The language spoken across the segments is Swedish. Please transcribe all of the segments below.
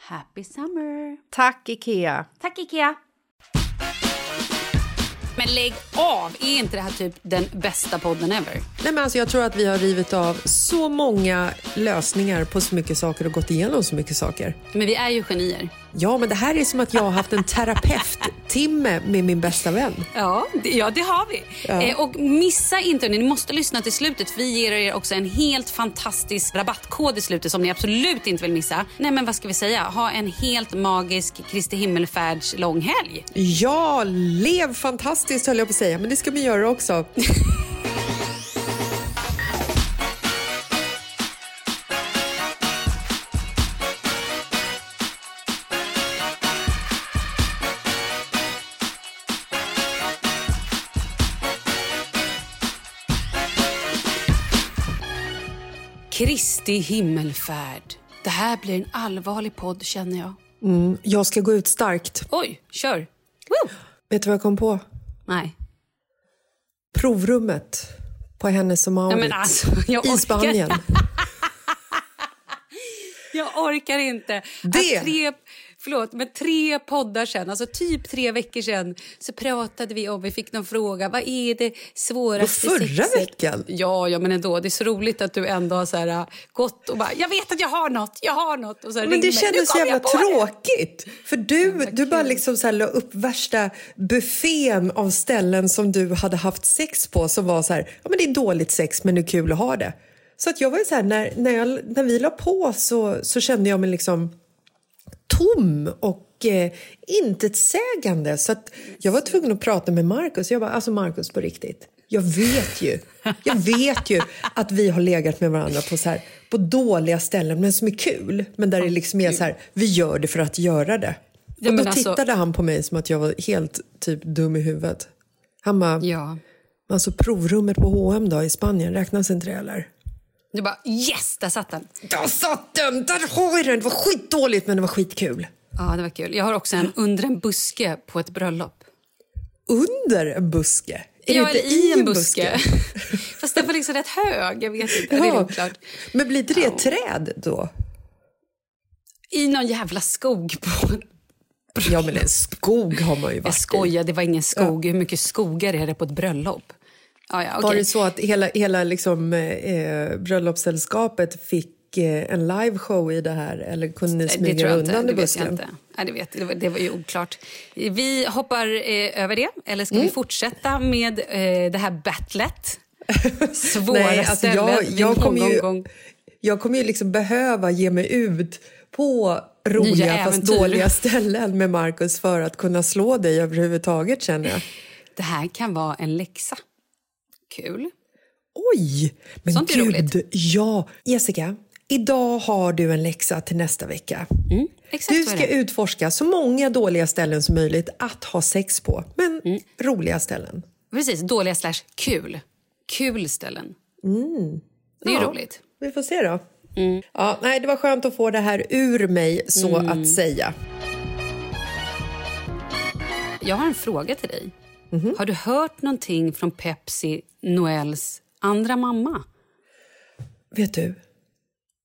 Happy summer! Tack, Ikea! Tack Ikea! Men lägg av! Är inte det här typ den bästa podden ever? Nej, men alltså, jag tror att vi har rivit av så många lösningar på så mycket saker och gått igenom så mycket saker. Men vi är ju genier. Ja, men det här är som att jag har haft en terapeut-timme med min bästa vän. Ja, det, ja, det har vi. Ja. Eh, och missa inte, ni måste lyssna till slutet för vi ger er också en helt fantastisk rabattkod i slutet som ni absolut inte vill missa. Nej men vad ska vi säga, ha en helt magisk Kristi himmelfärds långhelg. Ja, lev fantastiskt höll jag på att säga, men det ska vi göra också. Kristi himmelfärd. Det här blir en allvarlig podd känner jag. Jag ska gå ut starkt. Oj, kör. Woo! Vet du vad jag kom på? Nej. Provrummet på Hennes och Mauritz alltså, i Spanien. Jag orkar inte. Det- Att tre förlåt, men tre poddar sen, alltså typ tre veckor sen så pratade vi om, vi fick någon fråga, vad är det svåraste förra sexet? veckan? Ja, ja, men ändå, det är så roligt att du ändå har så här, äh, gått och bara, jag vet att jag har något, jag har något. Och så Men det mig, "Nu kändes så jävla jag på det." tråkigt. För du, du bara liksom så här la upp värsta buffén av ställen som du hade haft sex på som var så här, ja men det är dåligt sex men det är kul att ha det. Så att jag var ju så här, när, när, jag, när vi la på så, så kände jag mig liksom tom och eh, intetsägande. Så jag var tvungen att prata med Markus. Jag bara, alltså Markus på riktigt. Jag vet ju, jag vet ju att vi har legat med varandra på, så här, på dåliga ställen men som är kul. Men där det liksom är så här, vi gör det för att göra det. Ja, och då alltså- tittade han på mig som att jag var helt typ dum i huvudet. Han bara, Ja. alltså provrummet på H&M då i Spanien, räknas inte det eller? Du bara, yes, där satt den. Där satt den! Där har vi den! Det var skitdåligt men det var skitkul. Ja, det var kul. Jag har också en under en buske på ett bröllop. Under en buske? Är ja, eller i en buske. Fast den var liksom rätt hög. Jag vet inte. Det är Ja. oklart. Men blir inte det ett träd då? I någon jävla skog. På... Ja, men en skog har man ju varit Jag skojar, det var ingen skog. Hur mycket skogar är det på ett bröllop? Ja, ja, Var okej. det så att hela, hela liksom, eh, bröllopssällskapet fick eh, en liveshow i det här eller kunde ni smyga det tror jag inte. undan Det i vet jag busken? inte. Nej, det, vet, det, var, det var ju oklart. Vi hoppar eh, över det. Eller ska Mm. vi fortsätta med eh, det här battlet? Svåra Nej, alltså jag, jag kommer ju, gång. jag kommer ju liksom behöva ge mig ut på roliga fast dåliga ställen med Markus för att kunna slå dig överhuvudtaget känner jag. Det här kan vara en läxa. Kul. Oj! Men Sånt är gud, roligt. ja. Jessica, idag har du en läxa till nästa vecka. Mm, Du är ska utforska så många dåliga ställen som möjligt att ha sex på, men Mm. roliga ställen. Precis, dåliga slash kul. Kul ställen. Det är ju Ja. roligt. Vi får se då. Mm. Ja, nej, det var skönt att få det här ur mig, så att säga. Jag har en fråga till dig. Mhm. Har du hört någonting från Pepsi, Noels andra mamma? Vet du,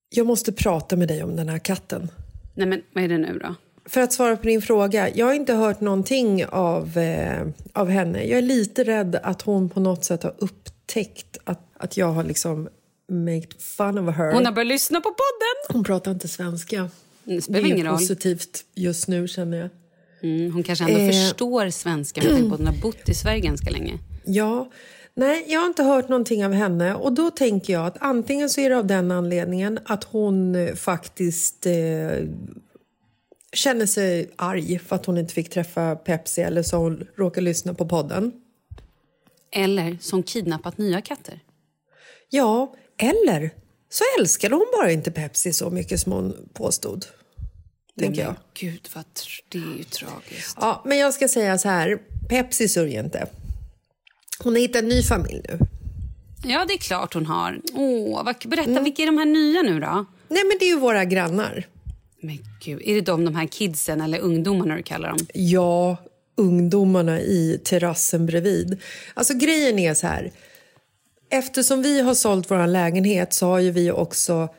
jag måste prata med dig om den här katten. Nej, men vad är det nu då? För att svara på din fråga, jag har inte hört någonting av, eh, av henne. Jag är lite rädd att hon på något sätt har upptäckt att, att jag har liksom made fun of her. Hon har börjat lyssna på podden. Hon pratar inte svenska. Det det ingen är roll. positivt just nu känner jag. Mm, hon kanske ändå Eh. förstår svenska med tanke på att hon har bott i Sverige ganska länge. Ja, nej, jag har inte hört någonting av henne och då tänker jag att antingen så är det av den anledningen att hon eh, faktiskt eh, känner sig arg för att hon inte fick träffa Pepsi eller så hon råkar lyssna på podden. Eller som kidnappat nya katter. Ja, eller så älskade hon bara inte Pepsi så mycket som hon påstod. Tänker jag. Gud, vad tr- det är ju tragiskt. Ja, men jag ska säga så här, Pepsi sörjer inte. Hon har hittat en ny familj nu. Ja, det är klart hon har. Åh, vad, berätta, Mm. vilka är de här nya nu då? Nej, men det är ju våra grannar. Men gud, är det de, de här kidsen eller ungdomarna du kallar dem? Ja, ungdomarna i terrassen bredvid. Alltså grejen är så här. Eftersom vi har sålt vår lägenhet så har ju vi också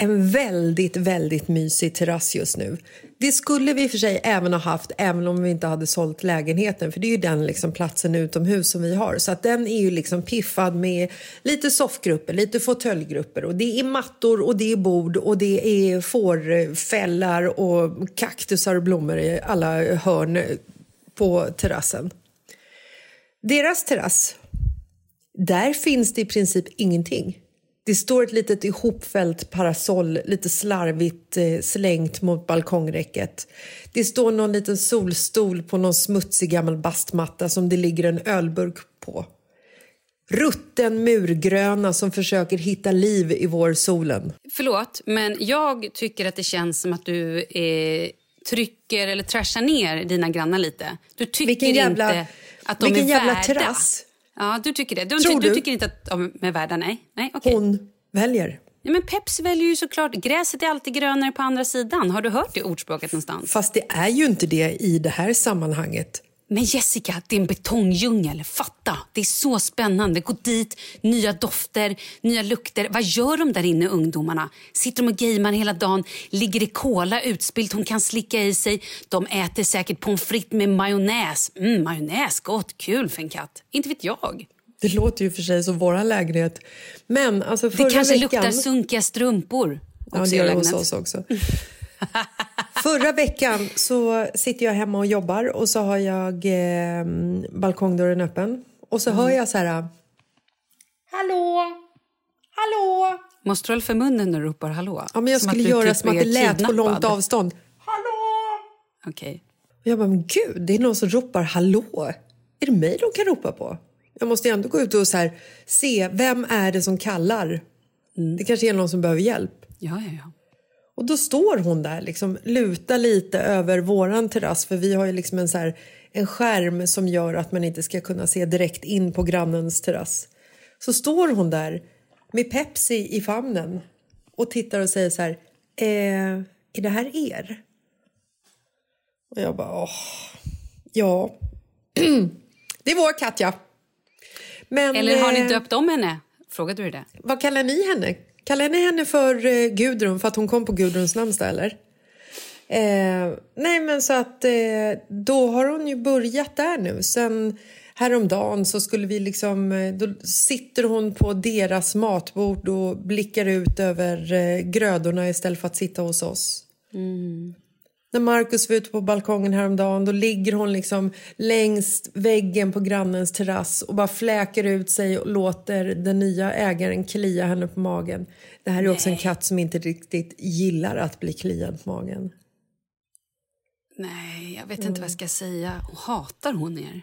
en väldigt, väldigt mysig terrass just nu. Det skulle vi i och för sig även ha haft även om vi inte hade sålt lägenheten för det är ju den liksom platsen utomhus som vi har. Så att den är ju liksom piffad med lite soffgrupper, lite fåtöljgrupper och det är mattor och det är bord och det är fårfällar och kaktusar och blommor i alla hörn på terrassen. Deras terrass, där finns det i princip ingenting. Det står ett litet ihopfällt parasoll, lite slarvigt eh, slängt mot balkongräcket. Det står någon liten solstol på någon smutsig gammal bastmatta som det ligger en ölburk på. Rutten murgröna som försöker hitta liv i vår solen. Förlåt, men jag tycker att det känns som att du eh, trycker eller trashar ner dina grannar lite. Du tycker Vilken jävla- inte att de vilken är jävla värda. Ja, du tycker det. Du, Tror du? du? tycker inte att de är värda, nej? nej okej. Hon väljer. Ja, men Peps väljer ju såklart. Gräset är alltid grönare på andra sidan. Har du hört det ordspråket någonstans? Fast det är ju inte det i det här sammanhanget. Men Jessica, det är en betongdjungel. Fatta! Det är så spännande. Gå dit, nya dofter, nya lukter. Vad gör de där inne, ungdomarna? Sitter de och gamer hela dagen? Ligger det kola utspillt hon kan slicka i sig? De äter säkert pommes frites med majonnäs. Mm, majonnäs, gott. Kul för en katt. Inte vet jag. Det låter ju för sig som vår lägenhet. Men alltså förra Det kanske veckan... luktar sunkiga strumpor. Ja, det gör det hos oss också. Förra veckan så sitter jag hemma och jobbar och så har jag eh, balkongdörren öppen. Och så hör jag så här... Hallå? Hallå? Måste du hålla för munnen när du ropar hallå? Ja, men jag Som skulle göra typ som att det lät på kidnappad. långt avstånd. Okej. Och jag bara, men gud, det är någon som ropar hallå. Är det mig de kan ropa på? Jag måste ändå gå ut och så här, se, vem är det som kallar? Det kanske är någon som behöver hjälp. Ja, ja, ja. Och då står hon där, liksom, lutar lite över våran terrass för vi har ju liksom en, så här, en skärm som gör att man inte ska kunna se direkt in på grannens terrass. Så står hon där med Pepsi i famnen och tittar och säger så här, eh, är det här er? Och jag bara, åh, ja. det är vår katt, ja. Men, Eller har ni eh, döpt om henne? Frågade du det? vad kallar ni henne? Kallar ni henne för eh, Gudrun för att hon kom på Gudruns namnsdag eller? Eh, nej men så att eh, då har hon ju börjat där nu. Sen häromdagen så skulle vi liksom, eh, då sitter hon på deras matbord och blickar ut över eh, grödorna istället för att sitta hos oss. Mm. När Markus var ute på balkongen häromdagen då ligger hon liksom längs väggen på grannens terrass och bara fläker ut sig och låter den nya ägaren klia henne på magen. Det här är också en katt som inte riktigt gillar att bli kliad på magen. Nej, jag vet inte vad jag ska säga. Och hatar hon er?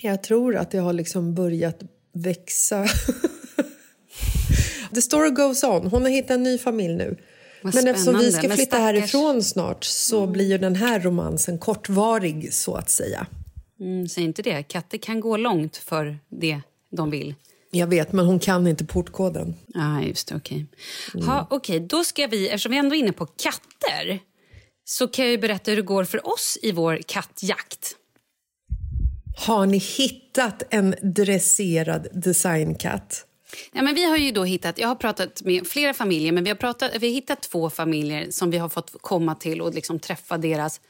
Jag tror att det har liksom börjat växa. The story goes on. Hon har hittat en ny familj nu. Vad Men eftersom vi ska flytta stackars- härifrån snart så blir ju den här romansen kortvarig så att säga. Mm, säg inte det. Katter kan gå långt för det de vill. Jag vet, men hon kan inte portkoden. Ja, just det. Okej. Mm. Ha, okej, då ska vi, eftersom vi ändå är inne på katter så kan jag berätta hur det går för oss i vår kattjakt. Har ni hittat en dresserad designkatt? Ja, men vi har ju då hittat, jag har pratat med flera familjer, men vi har, pratat, vi har hittat två familjer som vi har fått komma till och liksom träffa deras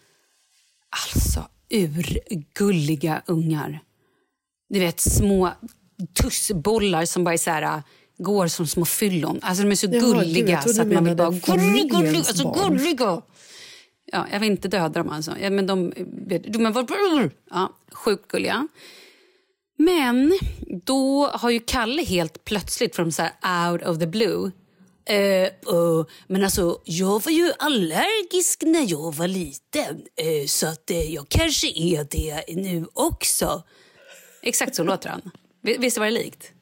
alltså urgulliga ungar. Du vet, små tussbollar som bara är så här, går som små fyllon. Alltså de är så gud, gulliga trodde så att man vill bara... Gullig, gullig, alltså gulliga! Ja, jag vill inte döda dem alltså. Ja, men de, de bara... Ja, sjukt gulliga. Men då har ju Kalle helt plötsligt, från så här out of the blue... Eh, eh, men alltså, jag var ju allergisk när jag var liten eh, så att eh, jag kanske är det nu också. Exakt så låter han. Visst var det likt?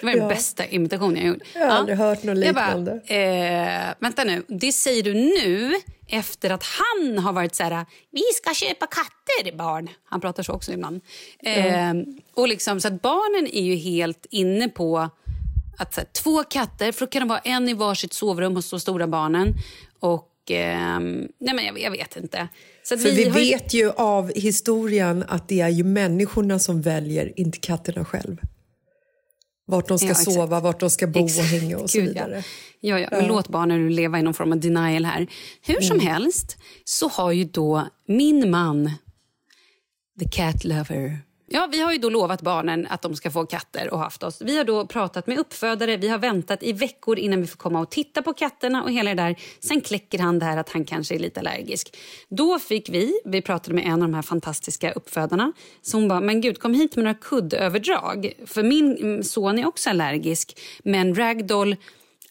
Det var den Ja. bästa imitationen jag gjort. Jag har aldrig hört något Jag bara, liknande. eh, vänta nu, det säger du nu efter att han har varit så här, vi ska köpa katter barn. Han pratar så också ibland. Eh, och liksom, så att barnen är ju helt inne på att så här, två katter, för då kan det vara en i varsitt sovrum hos de stora barnen. Och, ehm, nej men jag, jag vet inte. Så För vi, ju- vet ju av historien att det är ju människorna som väljer, inte katterna själv. Vart de ska Ja, sova, vart de ska bo och Exakt. hänga och så Gud, vidare. Ja, ja, ja. Men låt barnen leva i någon form av denial här. Hur som Mm. helst så har ju då min man, the cat lover... Ja, vi har ju då lovat barnen att de ska få katter och haft oss. Vi har då pratat med uppfödare, vi har väntat i veckor innan vi får komma och titta på katterna och hela det där. Sen kläcker han det här att han kanske är lite allergisk. Då fick vi, vi pratade med en av de här fantastiska uppfödarna, så hon bara, men gud kom hit med några kuddöverdrag. För min mm, son är också allergisk, men ragdoll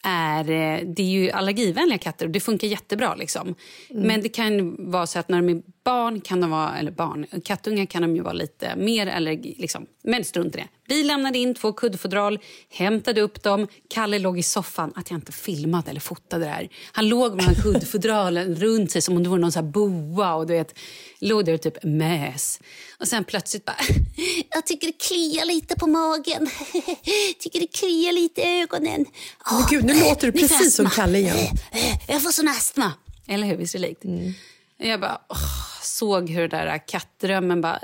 är, eh, det är ju allergivänliga katter och det funkar jättebra. Liksom. Men det kan vara så att när de är barn, kan de vara, eller barn, kattungar kan de ju vara lite mer allergi. Liksom. Men strunt i det. Vi lämnade in två kuddfodral, hämtade upp dem. Kalle låg i soffan. Att jag inte filmade eller fotade det här. Han låg med kuddfodralen runt sig som om det vore någon så boa och du vet, låg där och typ mös. Och sen plötsligt bara... Jag tycker det kliar lite på magen. tycker det kliar lite i ögonen. Men gud, nu låter du jag precis som. Kalle igen. Jag får sån astma. Eller hur? Visst är det likt? Jag bara åh, såg hur det där kattdrömmen bara...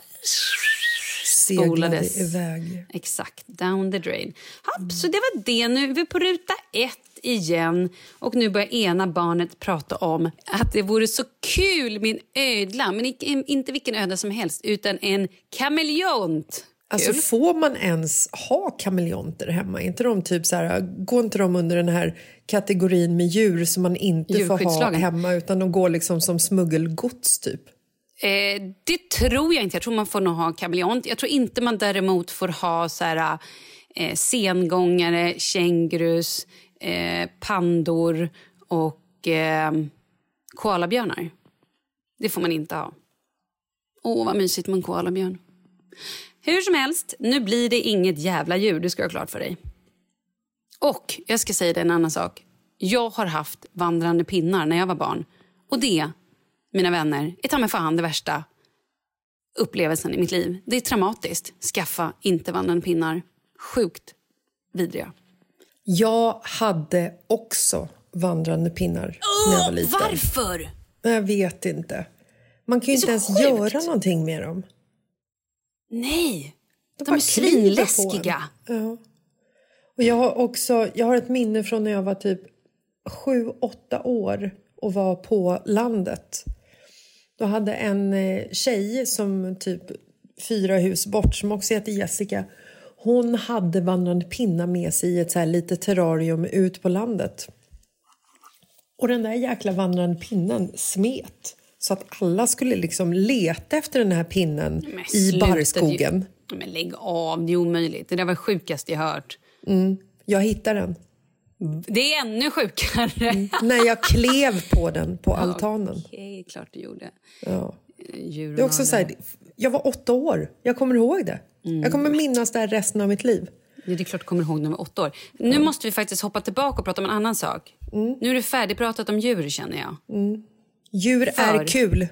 Spolades. iväg. Exakt, down the drain. Hopp, Så det var det. Nu är vi på ruta ett igen. Och nu börjar ena barnet prata om att det vore så kul med en ödla. Men inte, vilken ödla som helst, utan en kameleont. Alltså får man ens ha kameleonter hemma? Inte de typ så här, går inte de under den här kategorin med djur som man inte får ha hemma utan de går liksom som smuggelgods typ? Eh, det tror jag inte. Jag tror man får nog ha kameleont. Jag tror inte man däremot får ha så här, eh, sengångare, kängurus, eh, pandor och eh, koalabjörnar. Det får man inte ha. Åh, vad mysigt med en koalabjörn. Hur som helst, nu blir det inget jävla djur. Det ska jag ha klart för dig. Och jag ska säga dig en annan sak. Jag har haft vandrande pinnar när jag var barn. Och det, mina vänner, är ta mig fan det värsta upplevelsen i mitt liv. Det är traumatiskt. Skaffa inte vandrande pinnar. Sjukt vidriga. Jag hade också vandrande pinnar när jag var liten. Varför? Jag vet inte. Man kan ju inte ens sjukt. göra någonting med dem. Nej, de, bara är svinläskiga. Ja. Och jag har också jag har ett minne från när jag var typ sju, åtta år och var på landet. Då hade en eh, tjej som typ fyra hus bort som också heter Jessica. Hon hade vandrande pinnar med sig i ett så här litet terrarium ut på landet. Och den där jäkla vandrande pinnen smet. Så att alla skulle liksom leta efter den här pinnen Men i barrskogen. Men lägg av, det är omöjligt. Det där var det sjukaste jag hört. Jag hittade den. Det är ännu sjukare. När jag klev på den på altanen. Okej, klart du gjorde. Ja. Djur Det är också så här, jag var åtta år. Jag kommer ihåg det. Mm. Jag kommer minnas det här resten av mitt liv. Ja, det är klart du kommer ihåg när du var åtta år. Nu måste vi faktiskt hoppa tillbaka och prata om en annan sak. Mm. Nu är du färdigpratat om djur känner jag. Djur För- är kul.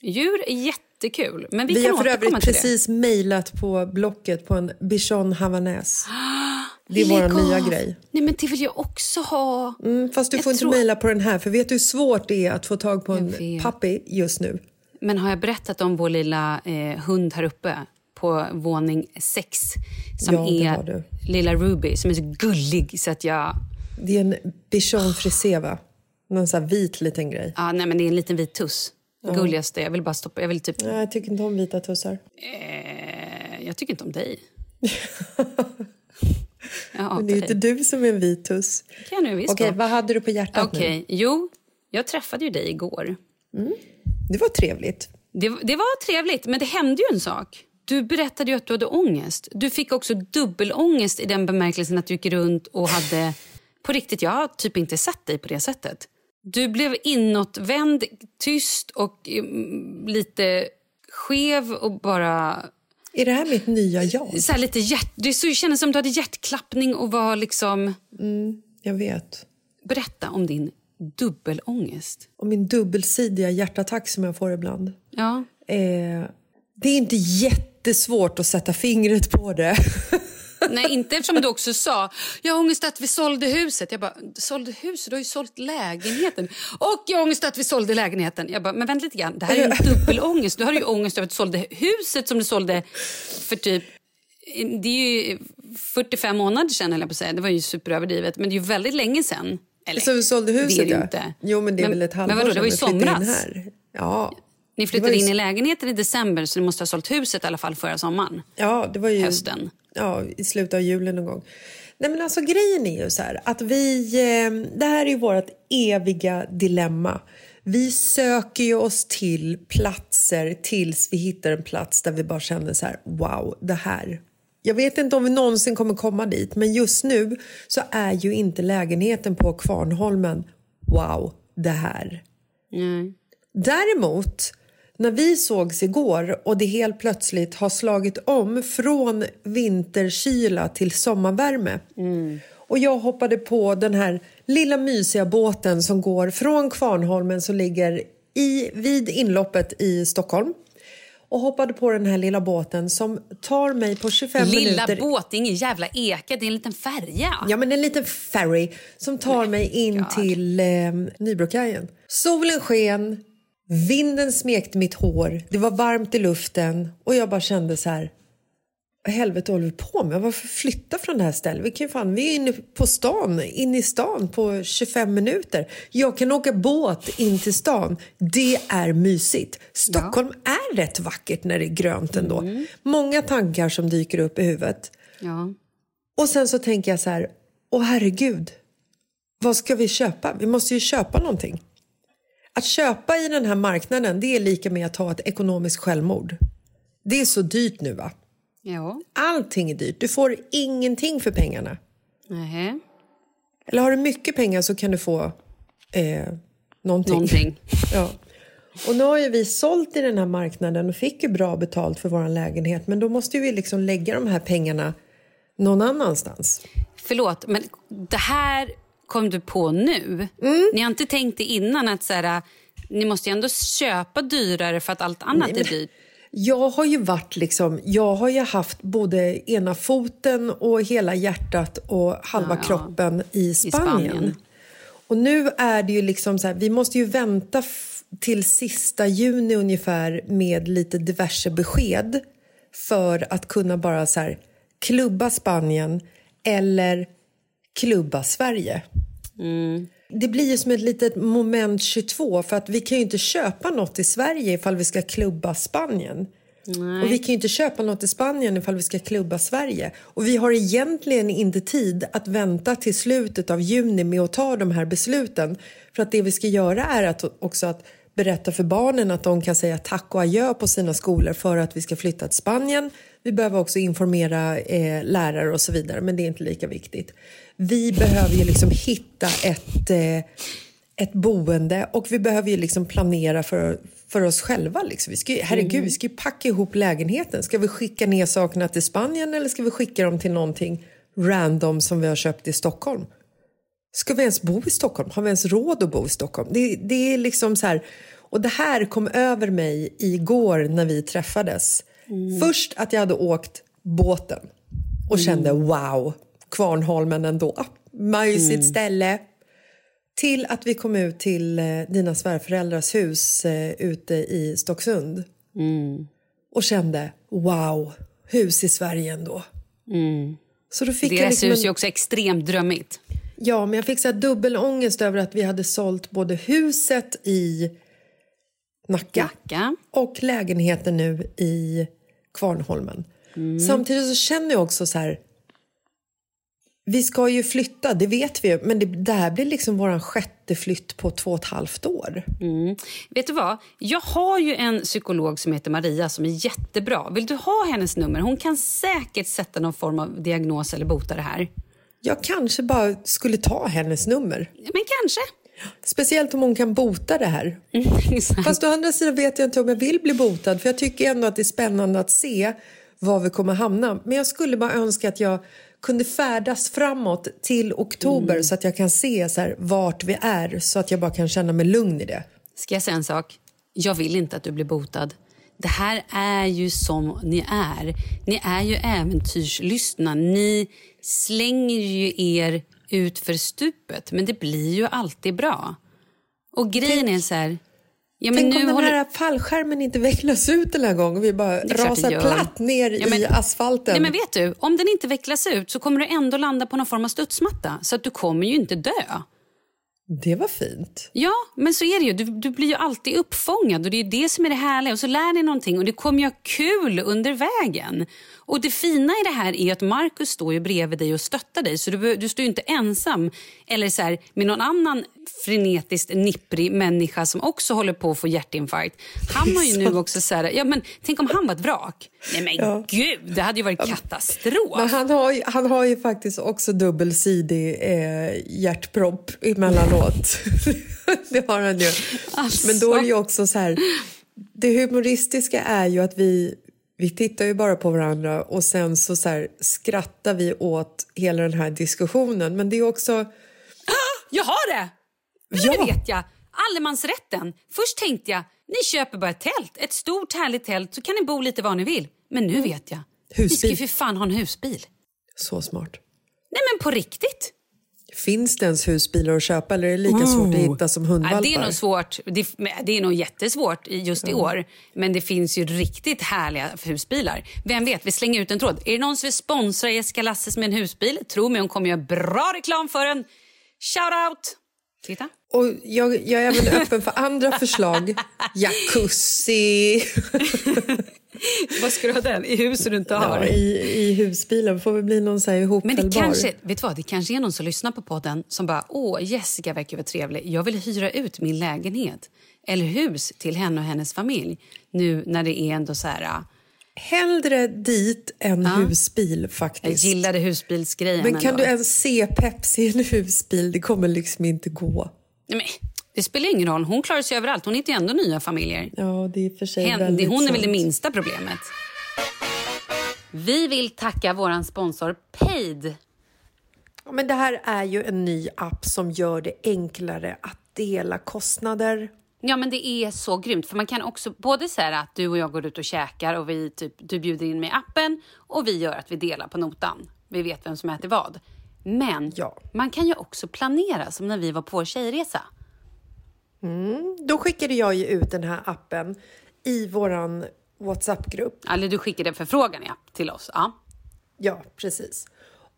Djur är jättekul, men vi, Vi kan har för övrigt precis mejlat på Blocket på en bichon havanes. Det är vår nya grej. Nej, men det vill jag också ha. Mm, fast du Jag får inte tror- mejla på den här, för vet du hur svårt det är att få tag på en puppy just nu? Men har jag berättat om vår lilla eh, hund här uppe på våning sex som Ja, är lilla Ruby som är så gullig så att jag... Det är en bichon frisé, va? Någon sån vit liten grej. Ja, nej, men det är en liten vit tuss. Det gulligaste. Jag vill bara stoppa. Jag vill typ... Nej, jag tycker inte om vita tussar. Eh, jag tycker inte om dig. Jag Men det är inte du som är en vit tuss. kan nu visst Okej, vad hade du på hjärtat Okej, nu? jo. Jag träffade ju dig igår. Det var trevligt. Det, det var trevligt, men det hände ju en sak. Du berättade ju att du hade ångest. Du fick också dubbelångest i den bemärkelsen att du gick runt och hade... På riktigt, jag har typ inte sett dig på det sättet. Du blev inåtvänd, tyst och mm, lite skev och bara... Är det här mitt nya jag? Så lite hjärt, det så, kändes som du hade hjärtklappning och var liksom... Jag vet. Berätta om din dubbelångest. Och min dubbelsidiga hjärtattack som jag får ibland. Ja. Eh, det är inte jättesvårt att sätta fingret på det. Nej, inte eftersom du också sa jag har ångest att vi sålde huset. Jag bara, sålde huset? Du har ju sålt lägenheten. Och jag har ångest att vi sålde lägenheten. Jag bara, men vänta lite grann. Det här är ju en dubbelångest. Du har ju ångest över att du sålde huset som du sålde för typ det är ju 45 månader sedan, jag på säga. Det var ju superöverdrivet. Men det är ju väldigt länge sedan. Eller, Så vi sålde det är huset, det ja. inte. Jo, men det är Men- väl ett halvår Men vadå, det var ju somras. Ja. Ni flyttade ju in i lägenheten i december så ni måste ha sålt huset i alla fall förra sommaren. Ja, det var ju... Hösten. Ja, i slutet av julen någon gång. Nej, men alltså grejen är ju så här att vi... Eh, det här är ju vårt eviga dilemma. Vi söker ju oss till platser tills vi hittar en plats där vi bara känner så här, wow, det här. Jag vet inte om vi någonsin kommer komma dit, men just nu så är ju inte lägenheten på Kvarnholmen, wow, det här. Nej. Däremot, när vi sågs igår och det helt plötsligt har slagit om från vinterkyla till sommarvärme och jag hoppade på den här lilla mysiga båten som går från Kvarnholmen som ligger i, vid inloppet i Stockholm och hoppade på den här lilla båten som tar mig på 25 Lilla minuter båt, det är ingen jävla eka, det är en liten färja. Ja, men en liten ferry som tar mig in till eh, Nybrokajen. Solen sken, Vinden smekte mitt hår, det var varmt i luften och jag bara kände så här helvete håller vi på med? Varför flytta från det här stället? Vi, kan fan, vi är inne på stan, inne i stan på 25 minuter. Jag kan åka båt in till stan. Det är mysigt. Stockholm ja. är rätt vackert när det är grönt ändå. Mm. Många tankar som dyker upp i huvudet. Ja. Och sen så tänker jag så här, åh herregud, vad ska vi köpa? Vi måste ju köpa någonting. Att köpa i den här marknaden, det är lika med att ta ett ekonomiskt självmord. Det är så dyrt nu va? Ja. Allting är dyrt. Du får ingenting för pengarna. Nej. Eller har du mycket pengar så kan du få eh, någonting. någonting. ja. Och nu har ju vi sålt i den här marknaden och fick ju bra betalt för vår lägenhet men då måste vi liksom lägga de här pengarna någon annanstans. Förlåt, men det här kom du på nu? Mm. Ni har inte tänkt det innan att så här, ni måste ju ändå köpa dyrare för att allt annat Nej, men... är dyrt? Jag har ju varit liksom, jag har ju haft både ena foten och hela hjärtat och halva ja, kroppen i Spanien. i Spanien. Och nu är det ju liksom så här, vi måste ju vänta till sista juni ungefär med lite diverse besked för att kunna bara så här, klubba Spanien eller klubba Sverige. Mm. Det blir ju som ett litet moment 22 för att vi kan ju inte köpa något i Sverige ifall vi ska klubba Spanien. Nej. Och vi kan ju inte köpa något i Spanien ifall vi ska klubba Sverige. Och vi har egentligen inte tid att vänta till slutet av juni med att ta de här besluten. För att det vi ska göra är att också att berätta för barnen att de kan säga tack och adjö på sina skolor för att vi ska flytta till Spanien. Vi behöver också informera eh, lärare och så vidare, men det är inte lika viktigt. Vi behöver ju liksom hitta ett, eh, ett boende och vi behöver ju liksom planera för, för oss själva. Liksom. Vi ska, herregud, mm. vi ska ju packa ihop lägenheten. Ska vi skicka ner sakerna till Spanien eller ska vi skicka dem till någonting random som vi har köpt i Stockholm? Ska vi ens bo i Stockholm? Har vi ens råd att bo i Stockholm? Det, det är liksom så här... Och det här kom över mig igår när vi träffades. Mm. Först att jag hade åkt båten och mm. kände wow, Kvarnholmen ändå. Mysigt mm. ställe. Till att vi kom ut till eh, dina svärföräldrars hus eh, ute i Stocksund. Mm. Och kände wow, hus i Sverige ändå. Mm. Så då fick Deras jag liksom hus är också extremt drömmigt. Ja, men jag fick så här dubbelångest över att vi hade sålt både huset i Nacka, Nacka. och lägenheten nu i Kvarnholmen. Mm. Samtidigt så känner jag också så här vi ska ju flytta, det vet vi men det, det här blir liksom vår sjätte flytt på två och ett halvt år. Mm. Vet du vad? Jag har ju en psykolog som heter Maria som är jättebra. Vill du ha hennes nummer? Hon kan säkert sätta någon form av diagnos eller bota det här. Jag kanske bara skulle ta hennes nummer. Men kanske. Speciellt om hon kan bota det här. Mm, Fast å andra sidan vet jag inte om jag vill bli botad för jag tycker ändå att det är spännande att se var vi kommer hamna. Men jag skulle bara önska att jag kunde färdas framåt till oktober mm. så att jag kan se så här, vart vi är så att jag bara kan känna mig lugn i det. Ska jag säga en sak? Jag vill inte att du blir botad. Det här är ju som ni är. Ni är ju äventyrslystna. Ni slänger ju er ut för stupet, men det blir ju alltid bra. Och grejen Tänk. är så här... Ja, men Tänk nu om den här fallskärmen inte vecklas ut den här gången och vi bara rasar platt ner ja, men, i asfalten. Nej, men vet du, om den inte vecklas ut så kommer du ändå landa på någon form av studsmatta så att du kommer ju inte dö. Det var fint. Ja, men så är det ju. Du, du blir ju alltid uppfångad och det är det som är det härliga. Och så lär ni någonting och det kommer ju ha kul under vägen. Och det fina i det här är att Markus står ju bredvid dig och stöttar dig så du, du står ju inte ensam eller så här, med någon annan frenetiskt nipprig människa som också håller på att få hjärtinfarkt. Han har ju nu också så här, ja men tänk om han var ett vrak. Nej men ja. gud, det hade ju varit katastrof. Men han har ju, han har ju faktiskt också dubbelsidig eh, hjärtpropp emellanåt. det har han ju. Alltså. Men då är det ju också så här, det humoristiska är ju att vi vi tittar ju bara på varandra och sen så, så här, skrattar vi åt hela den här diskussionen. Men det är också... Ah, jag har det! ja. det vet jag. Allemansrätten. Först tänkte jag, ni köper bara ett tält. Ett stort härligt tält så kan ni bo lite var ni vill. Men nu vet jag. Husbil. Vi ska för fan ha en husbil. Så smart. Nej men på riktigt. Finns det ens husbilar att köpa eller är det lika svårt att hitta som hundvalpar? Ja, det är nog svårt. Det, det är nog jättesvårt just i mm. år. Men det finns ju riktigt härliga husbilar. Vem vet, vi slänger ut en tråd. Är det någon som vill sponsra Jessica Lasses med en husbil? Tro mig, hon kommer göra bra reklam för den. Shout out! Titta. Och jag, jag är även öppen för andra förslag. Jacuzzi. Vad ska du ha den? I huset du inte har? Ja, i, i husbilen. får väl bli någon så här ihopfällbar. Men det kanske, vet vad, det kanske är någon som lyssnar på podden som bara åh, Jessica verkar vara trevlig. Jag vill hyra ut min lägenhet eller hus till henne och hennes familj nu när det är ändå så här Hellre dit än ja. husbil faktiskt. Jag gillade husbilsgrejen. Men kan ändå. du ens se Pepsi i en husbil? Det kommer liksom inte gå. Nej, men, det spelar ingen roll. Hon klarar sig överallt. Hon hittar ändå nya familjer. Ja, det är för sig Hen, väldigt Hon är väl det minsta problemet. Vi vill tacka vår sponsor Paid. Ja, men det här är ju en ny app som gör det enklare att dela kostnader Ja, men det är så grymt. För man kan också både säga att du och jag går ut och käkar och vi typ, du bjuder in med appen och vi gör att vi delar på notan. Vi vet vem som äter vad. Men ja. man kan ju också planera som när vi var på vår tjejresa. Mm, då skickade jag ju ut den här appen i våran WhatsApp-grupp. Eller du skickade förfrågan ja, till oss. Ja. ja, precis.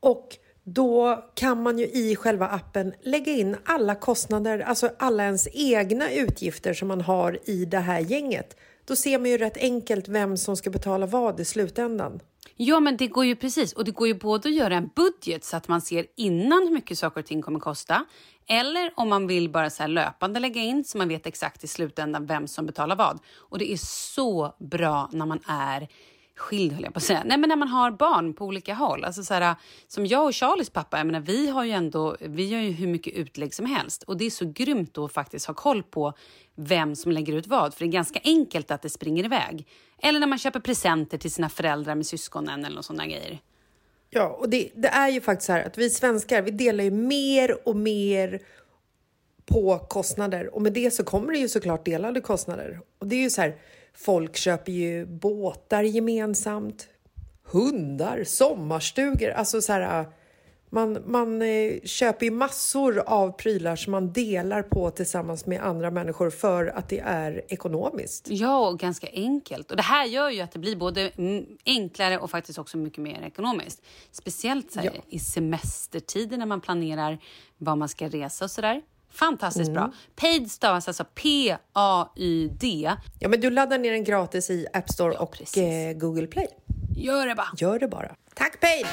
Och då kan man ju i själva appen lägga in alla kostnader, alltså alla ens egna utgifter som man har i det här gänget. Då ser man ju rätt enkelt vem som ska betala vad i slutändan. Ja, men det går ju precis. Och det går ju både att göra en budget så att man ser innan hur mycket saker och ting kommer kosta. Eller om man vill bara så löpande lägga in så man vet exakt i slutändan vem som betalar vad. Och det är så bra när man är skild höll jag på att säga. Nej men när man har barn på olika håll. Alltså så här, som jag och Charlies pappa, jag menar, vi har ju ändå, vi gör ju hur mycket utlägg som helst. Och det är så grymt då att faktiskt ha koll på vem som lägger ut vad. För det är ganska enkelt att det springer iväg. Eller när man köper presenter till sina föräldrar med syskonen eller sådana grejer. Ja, och det, det, är ju faktiskt så här att vi svenskar, vi delar ju mer och mer på kostnader och med det så kommer det ju såklart delade kostnader. Och det är ju så här, Folk köper ju båtar gemensamt, hundar, sommarstugor. Alltså så här, man, man eh, köper ju massor av prylar som man delar på tillsammans med andra människor för att det är ekonomiskt. Ja, och ganska enkelt. Och Det här gör ju att det blir både enklare och faktiskt också mycket mer ekonomiskt. Speciellt så här, ja. i semestertider när man planerar var man ska resa och sådär. Fantastiskt mm. bra. Paid stavas alltså P-A-Y-D. Ja, men du laddar ner den gratis i App Store ja, och eh, Google Play. Gör det bara. Gör det bara. Tack Paid!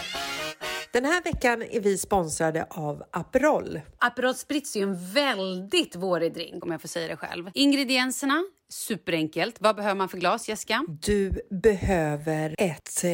Den här veckan är vi sponsrade av Aperol. Aperol Spritz är ju en väldigt vårig drink om jag får säga det själv. Ingredienserna Superenkelt. Vad behöver man för glas, Jessica? Du behöver ett eh,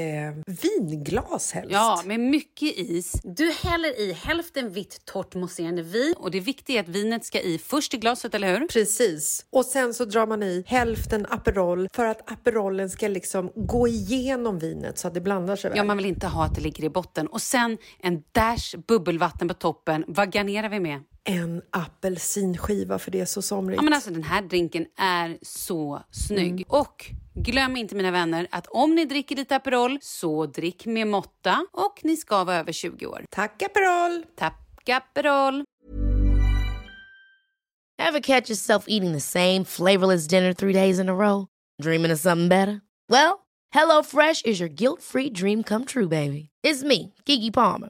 vinglas helst. Ja, med mycket is. Du häller i hälften vitt torrt mousserande vin och det viktiga är att vinet ska i först i glaset, eller hur? Precis. Och sen så drar man i hälften Aperol för att Aperolen ska liksom gå igenom vinet så att det blandar sig väl. Ja, man vill inte ha att det ligger i botten. Och sen en dash bubbelvatten på toppen. Vad garnerar vi med? En apelsinskiva för det är så somrigt. Ja, men alltså, den här drinken är så snygg. Mm. Och glöm inte mina vänner att om ni dricker lite Aperol så drick med måtta och ni ska vara över 20 år. Tack Aperol! Tack Aperol! Have catch yourself eating the same flavorless dinner three days in a row? Dreaming of something better? Well, hello fresh is your guilt free dream come true baby. It's me, Gigi Palmer.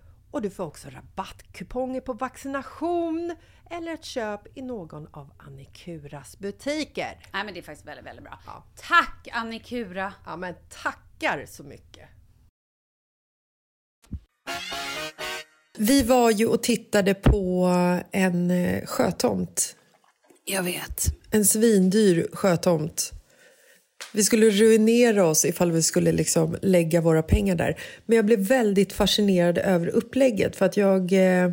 och du får också rabattkuponger på vaccination eller ett köp i någon av Annikuras butiker. Nej men det är faktiskt väldigt, väldigt bra. Ja. Tack Annikura! Ja, men tackar så mycket! Vi var ju och tittade på en eh, sjötomt. Jag vet. En svindyr sjötomt. Vi skulle ruinera oss ifall vi skulle liksom lägga våra pengar där. Men jag blev väldigt fascinerad över upplägget för att jag... Eh,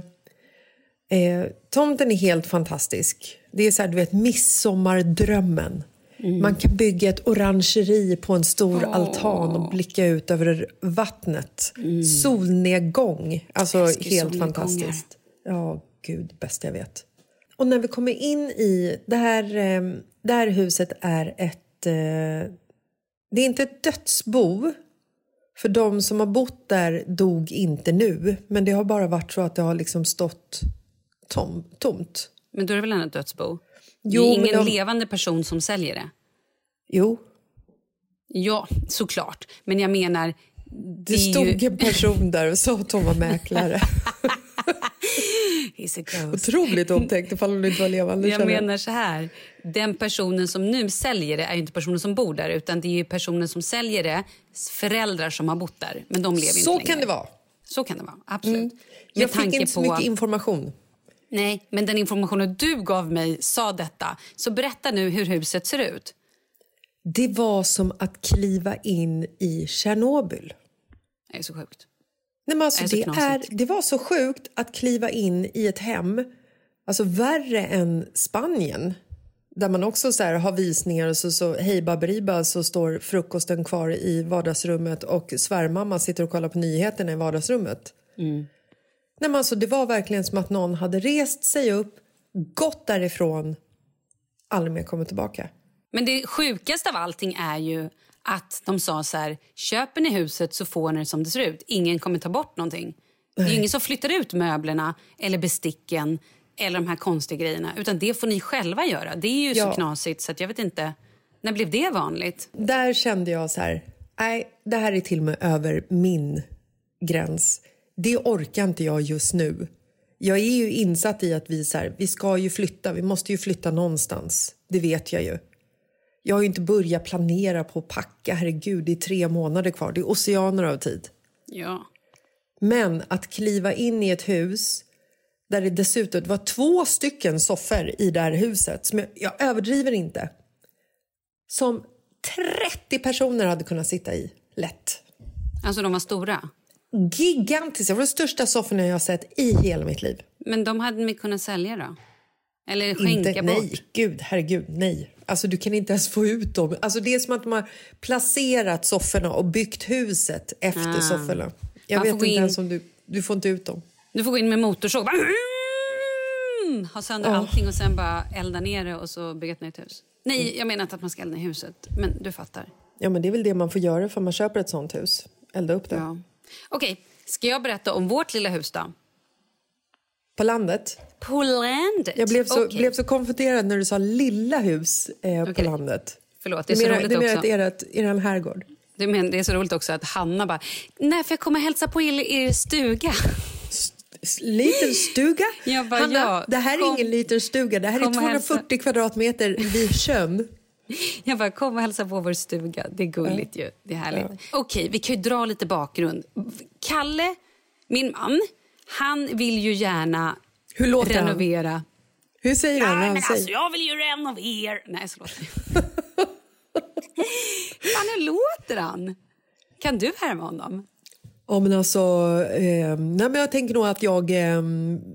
eh, tomten är helt fantastisk. Det är så här, du vet, midsommardrömmen. Man kan bygga ett orangeri på en stor altan och blicka ut över vattnet. Solnedgång. Alltså helt fantastiskt. Ja, gud, bäst jag vet. Och när vi kommer in i... Det här, eh, det här huset är ett... eh, Det är inte ett dödsbo. För de som har bott där dog inte nu. Men det har bara varit så att det har liksom stått tom, tomt. Men då är det väl ändå ett dödsbo? Jo, det är ingen de- levande person som säljer det. Jo, Ja, såklart. Men jag menar... det, är stod ju... en person där och sa att hon var mäklare. He's a ghost. Otroligt omtänkt ifall hon inte var levande. Jag menar så här. Den personen som nu säljer det är inte personen som bor där utan det är ju personen som säljer det föräldrar som har bott där. Men de lever Så inte kan längre. det vara. Så kan det vara, absolut. Med Jag fick tanke inte så på- mycket information. Nej, men den informationen du gav mig sa detta. Så berätta nu hur huset ser ut. Det var som att kliva in i Tjernobyl. Det är så sjukt. Nej, men alltså, Det är så det, är, det var så sjukt att kliva in i ett hem, alltså värre än Spanien där man också så här har visningar och så, så hej baberiba så står frukosten kvar i vardagsrummet och svärmamma sitter och kollar på nyheterna i vardagsrummet. Nej, men alltså, det var verkligen som att någon hade rest sig upp, gått därifrån, aldrig mer kommit tillbaka. Men det sjukaste av allting är ju att de sa så här, köper ni huset så får ni det som det ser ut. Ingen kommer ta bort någonting. Det är ingen som flyttar ut möblerna eller besticken eller de här konstiga grejerna. Utan det får ni själva göra. Det är ju Ja. så knasigt så jag vet inte. När blev det vanligt? Där kände jag så här, nej, det här är till och med över min gräns. Det orkar inte jag just nu. Jag är ju insatt i att vi, så här, vi ska ju flytta, vi måste ju flytta någonstans. Det vet jag ju. Jag har ju inte börjat planera på att packa, herregud, det är tre månader kvar, det är oceaner av tid. Ja. Men att kliva in i ett hus där det dessutom det var två stycken soffor i det här huset, som jag, jag överdriver inte, som 30 personer hade kunnat sitta i lätt. Alltså de var stora. Gigantiska, det var de största sofforna jag har sett i hela mitt liv. Men de hade ni kunnat sälja då? Eller skänka Inte, bort? nej, gud, herregud, nej. Alltså du kan inte ens få ut dem. Alltså det är som att de har placerat sofforna och byggt huset efter Ah. sofforna. Jag vet inte in- ens om du, du får inte ut dem. Du får gå in med motorsåg. Bara, mm, ha sönder allting och sen bara elda ner det och så bygga ett nytt hus. Nej, jag menar inte att man ska elda ner huset. Men du fattar. Ja, men det är väl det man får göra för man köper ett sånt hus. Elda upp det. Ja. Okej, ska jag berätta om vårt lilla hus då? På landet. På landet? Jag blev så, Okej. blev så konfunderad när du sa lilla hus eh, på Okej. landet. Förlåt, det är så menar, roligt det menar också. att ert, er herrgård. Det, men, det är så roligt också att Hanna bara... När får jag komma och hälsa på er, er stuga? Liten stuga? Jag bara, Hanna, ja, det här är kom- ingen liten stuga. Det här är kom och 240 kvadratmeter vid sjön. Jag bara, kom och hälsa på vår stuga. Det är gulligt ju. Det är härligt. Okej, vi kan ju dra lite bakgrund. Kalle, min man, han vill ju gärna Hur låter han? renovera. Hur säger han? Nej, han men säger? alltså jag vill ju renovera... Nej, så låter det. Fan, hur låter han? Kan du härma honom? Ja, men alltså, eh, nej, men jag tänker nog att jag eh,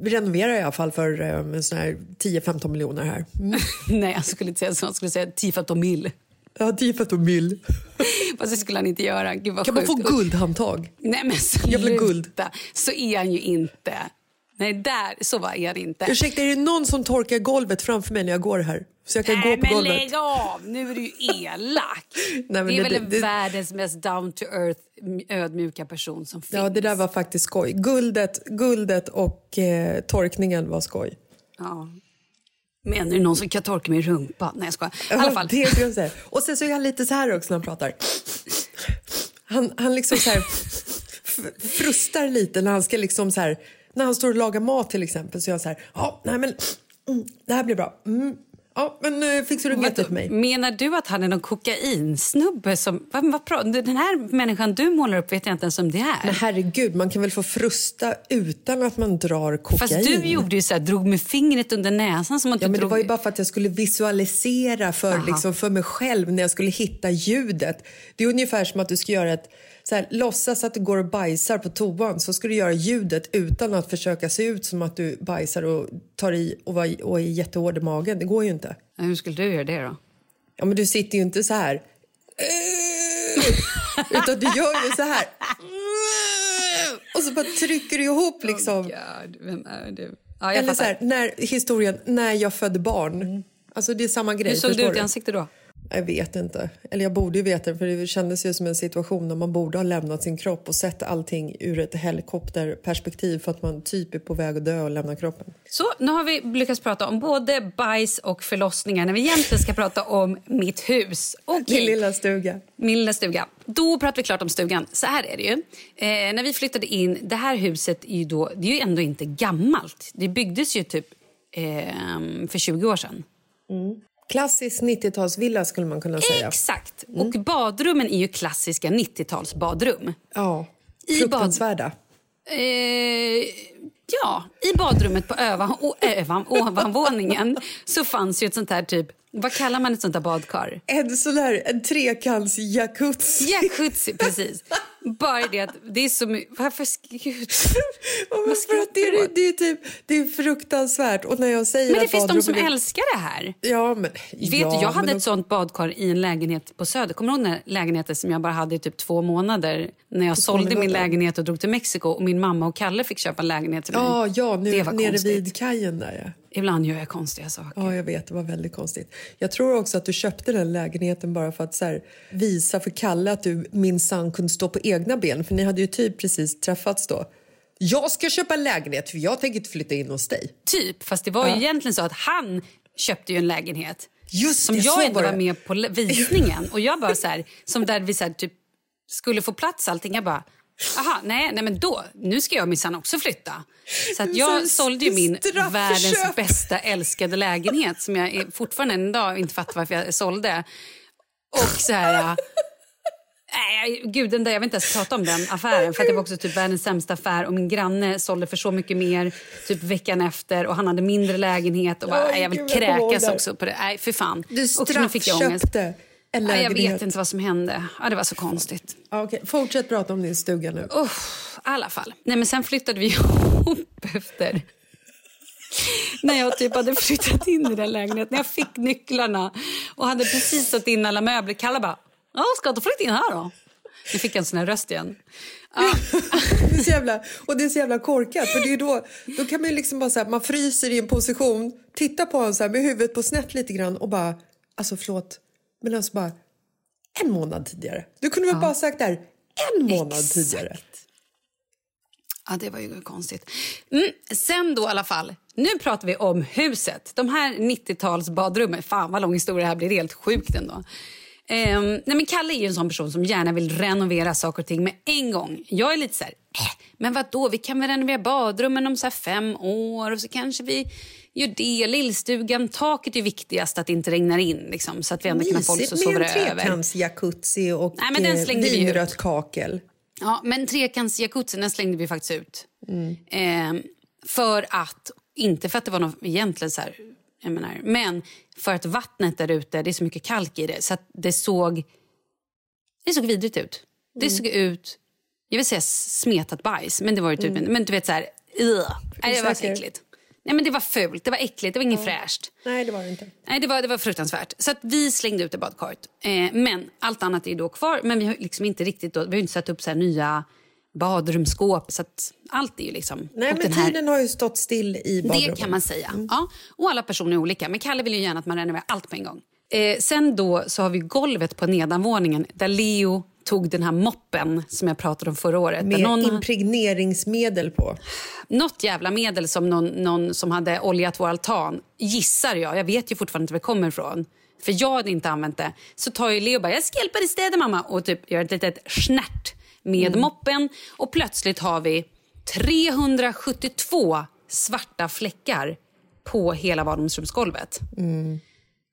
renoverar i alla fall för eh, en sån här 10-15 miljoner här. Mm. Nej, jag skulle inte säga så. Jag skulle säga 10-15 mil. Ja, 10-15 mil. Fast det skulle han inte göra. Gud Kan man få sjukt. guldhandtag? Nej, men sluta. Jag vill guld. Så är han ju inte. Nej, där, så var är han inte. Ursäkta, är det någon som torkar golvet framför mig när jag går här? Så jag kan Nej, gå på men golvet. lägg av! Nu är du ju elak. men det är det- väl det- världens mest down to earth ödmjuka person som finns. Ja, det där var faktiskt skoj. Guldet, guldet och eh, torkningen var skoj. Ja. Menar du någon som kan torka min rumpa? Nej, jag skojar. I alla fall. det det jag säger. Och sen så är han lite så här också när han pratar. Han, han liksom så här frustar lite när han ska liksom så här, när han står och lagar mat till exempel så är han så här, ja, nej men mm, det här blir bra. Mm, ja, men eh, fixar du för mig? Menar du att han är någon kokainsnubbe? Som, vad, vad, pra- den här människan du målar upp vet jag inte ens om det är. Men herregud, man kan väl få frusta utan att man drar kokain? Fast du gjorde ju så här, drog med fingret under näsan som att Ja, men det drog... var ju bara för att jag skulle visualisera för, Aha. liksom, för mig själv när jag skulle hitta ljudet. Det är ungefär som att du ska göra ett så här, låtsas att du går och bajsar på toan så ska du göra ljudet utan att försöka se ut som att du bajsar och tar i och, var, och är jättehård i magen. Det går ju inte. Hur skulle du göra det då? Ja, men du sitter ju inte så här. Utan du gör ju så här. Och så bara trycker du ihop liksom. God, vem är du? Ja, Eller så fattar. här, när, historien när jag födde barn. Alltså det är samma grej. Hur såg du ut i ansiktet då? Jag vet inte. Eller jag borde ju veta det, för det kändes ju som en situation där man borde ha lämnat sin kropp och sett allting ur ett helikopterperspektiv för att man typ är på väg att dö och lämna kroppen. Så, nu har vi lyckats prata om både bajs och förlossningar när vi egentligen ska prata om mitt hus. Okej. Din lilla stuga. Min lilla stuga. Då pratar vi klart om stugan. Så här är det ju. Eh, när vi flyttade in, det här huset är ju, då, det är ju ändå inte gammalt. Det byggdes ju typ eh, för 20 år sedan. Klassisk 90-talsvilla skulle man kunna säga. Exakt. Och badrummen är ju klassiska 90-talsbadrum. Ja, I fruktansvärda. Eh, ja, i badrummet på övan, ovanvåningen så fanns ju ett sånt här typ Vad kallar man ett sånt där badkar? En sån här en trekants jacuzzi. Precis. Bara det att det är så mycket... Varför? Men för att det, är, det, är typ, det är fruktansvärt. Och när jag säger Men det finns de som badrummet- älskar det här. Ja, men... Vet ja, du, jag hade ett sånt badkar i en lägenhet på Söder. Kommer du ihåg den lägenheten som jag bara hade i typ två månader när jag sålde min lägenhet och drog till Mexiko och min mamma och Kalle fick köpa en lägenhet till mig? Ja, ja nu, det var nere konstigt. vid kajen där. Ja. Ibland gör jag konstiga saker. Ja, jag vet. Det var väldigt konstigt. Jag tror också att du köpte den lägenheten bara för att här, visa för Kalle att du minsann kunde stå på egna ben. För ni hade ju typ precis träffats då. Jag ska köpa en lägenhet för jag tänker inte flytta in hos dig. Typ, fast det var ju egentligen så att han köpte ju en lägenhet Just som det, jag inte var var med på visningen. Och jag bara så här, som där vi så här, typ skulle få plats allting. Jag bara, aha, nej, nej men då, nu ska jag minsann också flytta. Så att jag Så sålde ju min världens bästa älskade lägenhet som jag är- fortfarande en dag inte fattar varför jag sålde. Och så här... Nej, gud, den där, jag vill inte ens prata om den affären. För att Det var också typ världens sämsta affär. Och Min granne sålde för så mycket mer typ veckan efter. Och Han hade mindre lägenhet. Och bara, nej, jag vill gud, jag kräkas det. också på det. Nej, för fan. Du jag straffköpte Nej, jag vet inte vad som hände. Ja, det var så konstigt. Ja, okej. Fortsätt prata om din stuga nu. Oh, alla fall. Nej, men sen flyttade vi ihop efter... När jag typ hade flyttat in i den lägenheten. När jag fick nycklarna och hade precis satt in alla möbler. Kalle bara, ja, ska du flytta in här då? Nu fick jag en sån här röst igen. Ja, Det är så jävla, och det är så jävla korkat. För det är då, då kan man liksom bara så här, man fryser i en position, tittar på honom så här med huvudet på snett lite grann och bara, alltså förlåt, men alltså bara en månad tidigare. Du kunde väl bara sagt där en månad Exakt. tidigare. Ja, det var ju konstigt. Mm, sen då i alla fall. Nu pratar vi om huset. De här 90-tals badrummen. Fan vad lång historia det här blir. Det är helt sjukt ändå. Ehm, nej men Kalle är ju en sån person som gärna vill renovera saker och ting med en gång. Jag är lite så här, äh, men vad då? Vi kan väl renovera badrummen om så här fem år och så kanske vi gör det. Lillstugan, taket är viktigast att det inte regnar in liksom, så att vi ändå kan ha folk som Mysigt sover med en över. trekants jacuzzi och Nej, men den eh, slängde vi ut. vinrött kakel. Ja, men trekantsjacuzzin den slängde vi faktiskt ut. Eh, för att, inte för att det var något egentligen så här, menar, men för att vattnet där ute, det är så mycket kalk i det så det såg, det såg vidrigt ut. Det såg ut, jag vill säga smetat bajs, men det var ju typ, men du vet så här, ugh. Nej, det var så äckligt. Nej men det var fult, det var äckligt, det var inget fräscht. Nej, det var det inte. Nej, det var, det var fruktansvärt. Så att vi slängde ut det badkaret. Eh, men allt annat är då kvar. Men vi har liksom inte riktigt då, vi har inte satt upp så nya badrumsskåp. Så att allt är ju liksom... Nej, men här- tiden har ju stått still i badrummet. det kan man säga. Ja, och alla personer är olika. Men Kalle vill ju gärna att man renoverar allt på en gång. Eh, sen då så har vi golvet på nedanvåningen där Leo tog den här moppen som jag pratade om förra året. Med någon, impregneringsmedel på. något jävla medel som någon, någon som hade oljat vår altan, gissar jag. Jag vet ju fortfarande inte var det kommer ifrån. För jag hade inte använt det. Så tar ju Leo bara, jag ska hjälpa dig städa mamma. Och typ gör ett litet snärt med moppen. Och plötsligt har vi 372 svarta fläckar på hela vardagsrumsgolvet.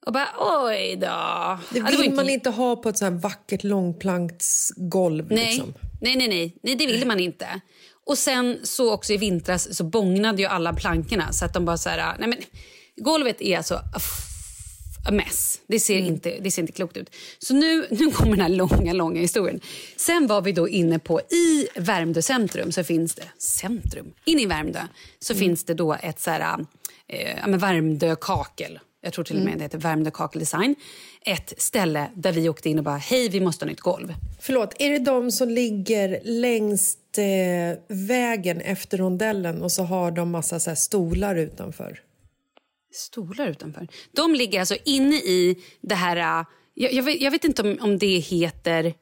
Och bara, oj då. Det Ja, vill var inte- man inte ha på ett så här vackert långplanksgolv. Nej. Liksom. nej, nej, nej, nej, det ville man inte. Och sen så också i vintras så bångnade ju alla plankorna så att de bara så här, nej men golvet är alltså a mess. Det ser, inte, det ser inte klokt ut. Så nu, nu kommer den här långa, långa historien. Sen var vi då inne på, i Värmdö centrum så finns det, centrum, inne i Värmdö så finns det då ett så här, eh, ja, Värmdö kakel. Jag tror till och med det heter Värmdö kakeldesign. Ett ställe där vi åkte in och bara, hej vi måste ha nytt golv. Förlåt, är det de som ligger längst eh, vägen efter rondellen och så har de massa så här stolar utanför? Stolar utanför. De ligger alltså inne i det här... äh, Jag, jag, vet, jag vet inte om, om det heter...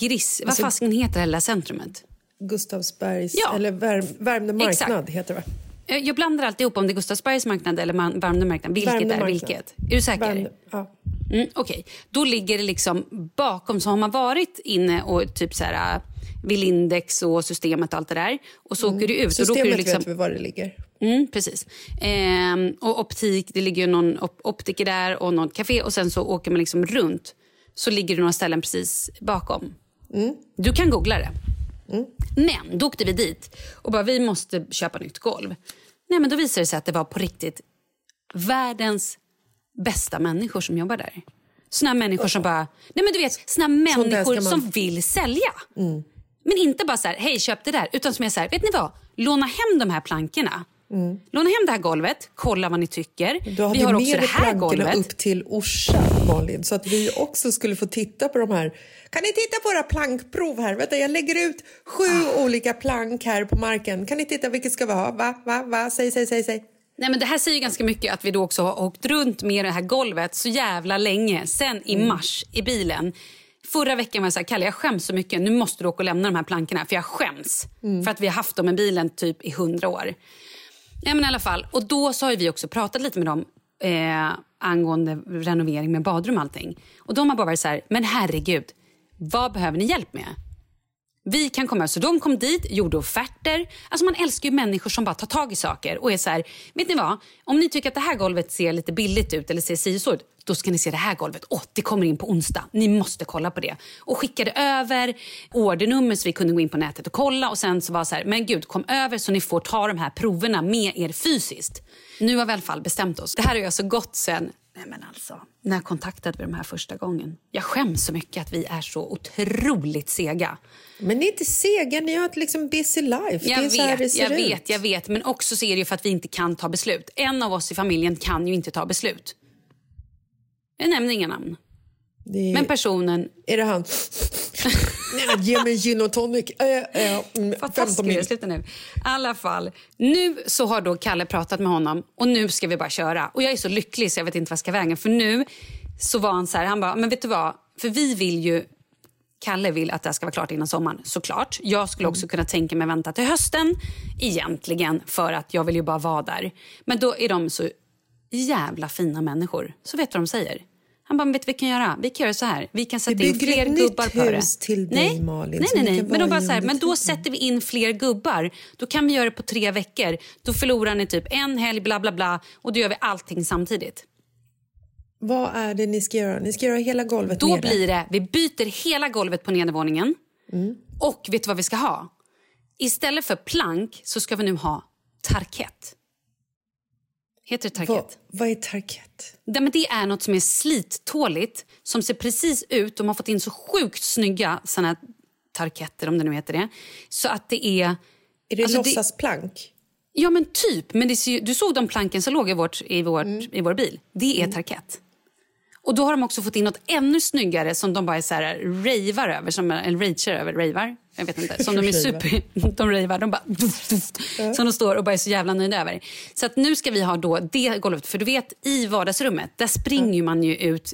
Gris, Alltså- vad fasken heter hela centrumet? Gustavsbergs, Ja. eller Värm, Värmdö marknad Exakt. heter det va? Jag, jag blandar alltid ihop om det är Gustavsbergs marknad eller Värmdö marknad. Vilket Värmdö är vilket? Är du säker? Värmdö, ja. Mm, Okej, då ligger det liksom bakom. Så har man varit inne och typ så här äh, vid Lindex och systemet och allt det där och så åker du ut. och då åker Systemet du liksom, vet vi var det ligger. Mm, precis. Ehm, och optik, det ligger ju någon op- optiker där och något café och sen så åker man liksom runt. Så ligger det några ställen precis bakom. Du kan googla det. Men då åkte vi dit och bara vi måste köpa nytt golv. Nej men då visade det sig att det var på riktigt världens bästa människor som jobbar där. Såna människor som bara... Nej men du vet, såna människor man- som vill sälja. Men inte bara så här, hej köp det där. Utan som är så här, vet ni vad? Låna hem de här plankorna. Låna hem det här golvet, kolla vad ni tycker. Du hade Vi har också det här golvet. upp till Orsa, Malin, så att vi också skulle få titta på de här. Kan ni titta på våra plankprov här? Vänta, jag lägger ut sju Ah. olika plank här på marken. Kan ni titta vilket ska vi ha? Va, va, va? Säg, säg, säg, säg. Nej, men det här säger ganska mycket att vi då också har åkt runt med det här golvet så jävla länge. Sen i Mm. mars i bilen. Förra veckan var jag så här, Kalle jag skäms så mycket. Nu måste du åka och lämna de här plankorna. För jag skäms. Mm. För att vi har haft dem i bilen typ i hundra år. Ja, men i alla fall. Och då så har vi också pratat lite med dem eh, angående renovering med badrum och allting. Och de har bara varit så här, men herregud, vad behöver ni hjälp med? Vi kan komma. Så de kom dit, gjorde offerter. Alltså man älskar ju människor som bara tar tag i saker och är så här, vet ni vad? Om ni tycker att det här golvet ser lite billigt ut eller ser si så ut, då ska ni se det här golvet. Åh, det kommer in på onsdag. Ni måste kolla på det. Och skickade över ordernummer så vi kunde gå in på nätet och kolla. Och sen så var så här, men gud, kom över så ni får ta de här proverna med er fysiskt. Nu har vi i alla fall bestämt oss. Det här har jag så alltså gott sen Nej men alltså, när kontaktade vi de här första gången? Jag skäms så mycket att vi är så otroligt sega. Men ni är inte sega, ni har ett liksom busy life. Jag vet, jag ut. vet, jag vet. Men också så är det ju för att vi inte kan ta beslut. En av oss i familjen kan ju inte ta beslut. Jag nämner inga namn. Är, Men personen... är det han? Nej, ge mig gin och tonic. Äh, äh, mm, 15 Fantastiskt, mil. sluta nu. I alla fall. Nu så har då Kalle pratat med honom och nu ska vi bara köra. Och jag är så lycklig så jag vet inte vad ska vägen. För nu så var han så här, han bara, men vet du vad? För vi vill ju Kalle vill att det här ska vara klart innan sommaren, såklart. Jag skulle också kunna tänka mig vänta till hösten egentligen för att jag vill ju bara vara där. Men då är de så jävla fina människor. Så vet du vad de säger? Han bara, vet du vi kan göra? Vi kan göra så här. Vi kan sätta in bygger fler gubbar på det. hus till dig, nej, Malin, Nej, nej, nej. Men, de bara så här, men då sätter vi in fler gubbar. Då kan vi göra det på tre veckor. Då förlorar ni typ en helg, bla bla bla. Och då gör vi allting samtidigt. Vad är det ni ska göra? Ni ska göra hela golvet Då nere. blir det, vi byter hela golvet på nedervåningen. Mm. Och vet du vad vi ska ha? Istället för plank så ska vi nu ha tarkett. Heter det Vad, tarkett? vad är tarkett? Det, men det är något som är slittåligt, som ser precis ut. De har fått in så sjukt snygga såna tarketter, om det nu heter det. Så att det är... Är det Alltså, låtsasplank? Ja, men typ. Men det du såg de planken som låg i, vårt, i, vårt, i vår bil. Det är tarkett. Och då har de också fått in något ännu snyggare som de bara är så här, ravar över. Som, eller rager över. Ravar? Jag vet inte. Som de är super... De ravar. De bara... Som de står och bara är så jävla nöjda över. Så att nu ska vi ha då det golvet. För du vet, i vardagsrummet, där springer man ju ut...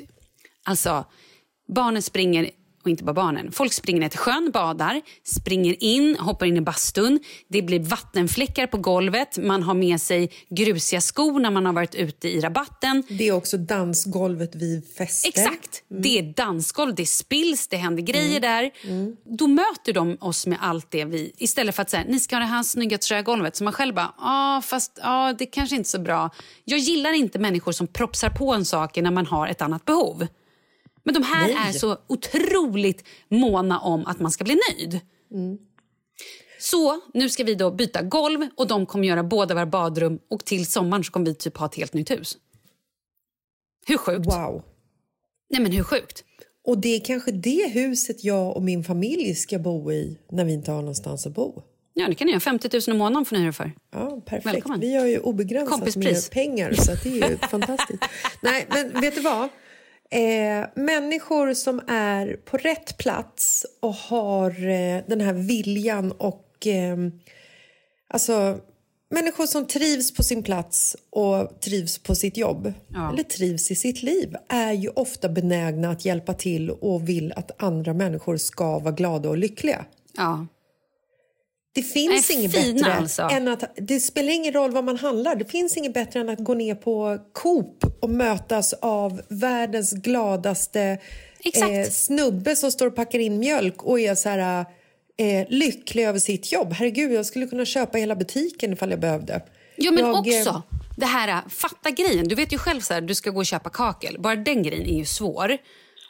Alltså, barnen springer och inte bara barnen. Folk springer ner till sjön, badar, springer in, hoppar in i bastun. Det blir vattenfläckar på golvet. Man har med sig grusiga skor när man har varit ute i rabatten. Det är också dansgolvet vid fester. Exakt. Det är dansgolv, det spills, det händer grejer Mm. där. Då möter de oss med allt det vi... Istället för att säga ni ska ha det här snygga trägolvet. Så man själv bara, ja fast ja, det kanske inte är så bra. Jag gillar inte människor som propsar på en sak när man har ett annat behov. Men de här Nej. är så otroligt måna om att man ska bli nöjd. Mm. Så nu ska vi då byta golv och de kommer göra båda våra badrum och till sommaren kommer vi typ ha ett helt nytt hus. Hur sjukt? Wow. Nej men hur sjukt? Och det är kanske det huset jag och min familj ska bo i när vi inte har någonstans att bo. Ja, det kan ni göra. 50 000 i månaden får ni hyra för. Ja, perfekt. Välkommen. Vi har ju obegränsat med pengar så det är fantastiskt. Nej, men vet du vad? Eh, människor som är på rätt plats och har eh, den här viljan och eh, alltså människor som trivs på sin plats och trivs på sitt jobb Ja. eller trivs i sitt liv är ju ofta benägna att hjälpa till och vill att andra människor ska vara glada och lyckliga. Ja. Det finns Nej, inget bättre alltså. än att... Det spelar ingen roll vad man handlar. Det finns inget bättre än att gå ner på Coop och mötas av världens gladaste eh, snubbe som står och packar in mjölk och är så här eh, lycklig över sitt jobb. Herregud, jag skulle kunna köpa hela butiken ifall jag behövde. Ja, men jag, eh, också det här, fatta grejen. Du vet ju själv så här, du ska gå och köpa kakel. Bara den grejen är ju svår.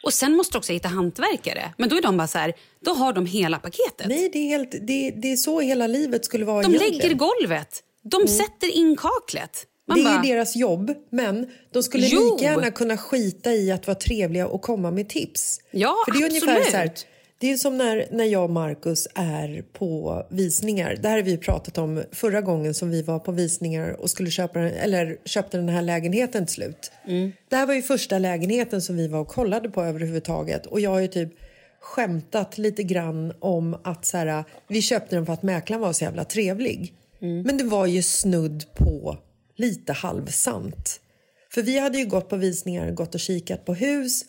Och sen måste du också hitta hantverkare. Men då är de bara så här, då har de hela paketet. Nej, det är, helt, det, det är så hela livet skulle vara de egentligen. lägger golvet. De Mm. sätter in kaklet. Man det är bara- ju deras jobb, men de skulle Jo! lika gärna kunna skita i att vara trevliga och komma med tips. Ja, För det är ungefär absolut. så här, det är som när, när jag och Marcus är på visningar. Det här har vi pratat om förra gången som vi var på visningar och skulle köpa, eller köpte den här lägenheten till slut. Mm. Det här var ju första lägenheten som vi var och kollade på överhuvudtaget och jag har ju typ skämtat lite grann om att så här, vi köpte den för att mäklaren var så jävla trevlig. Men det var ju snudd på lite halvsant. För vi hade ju gått på visningar, gått och kikat på hus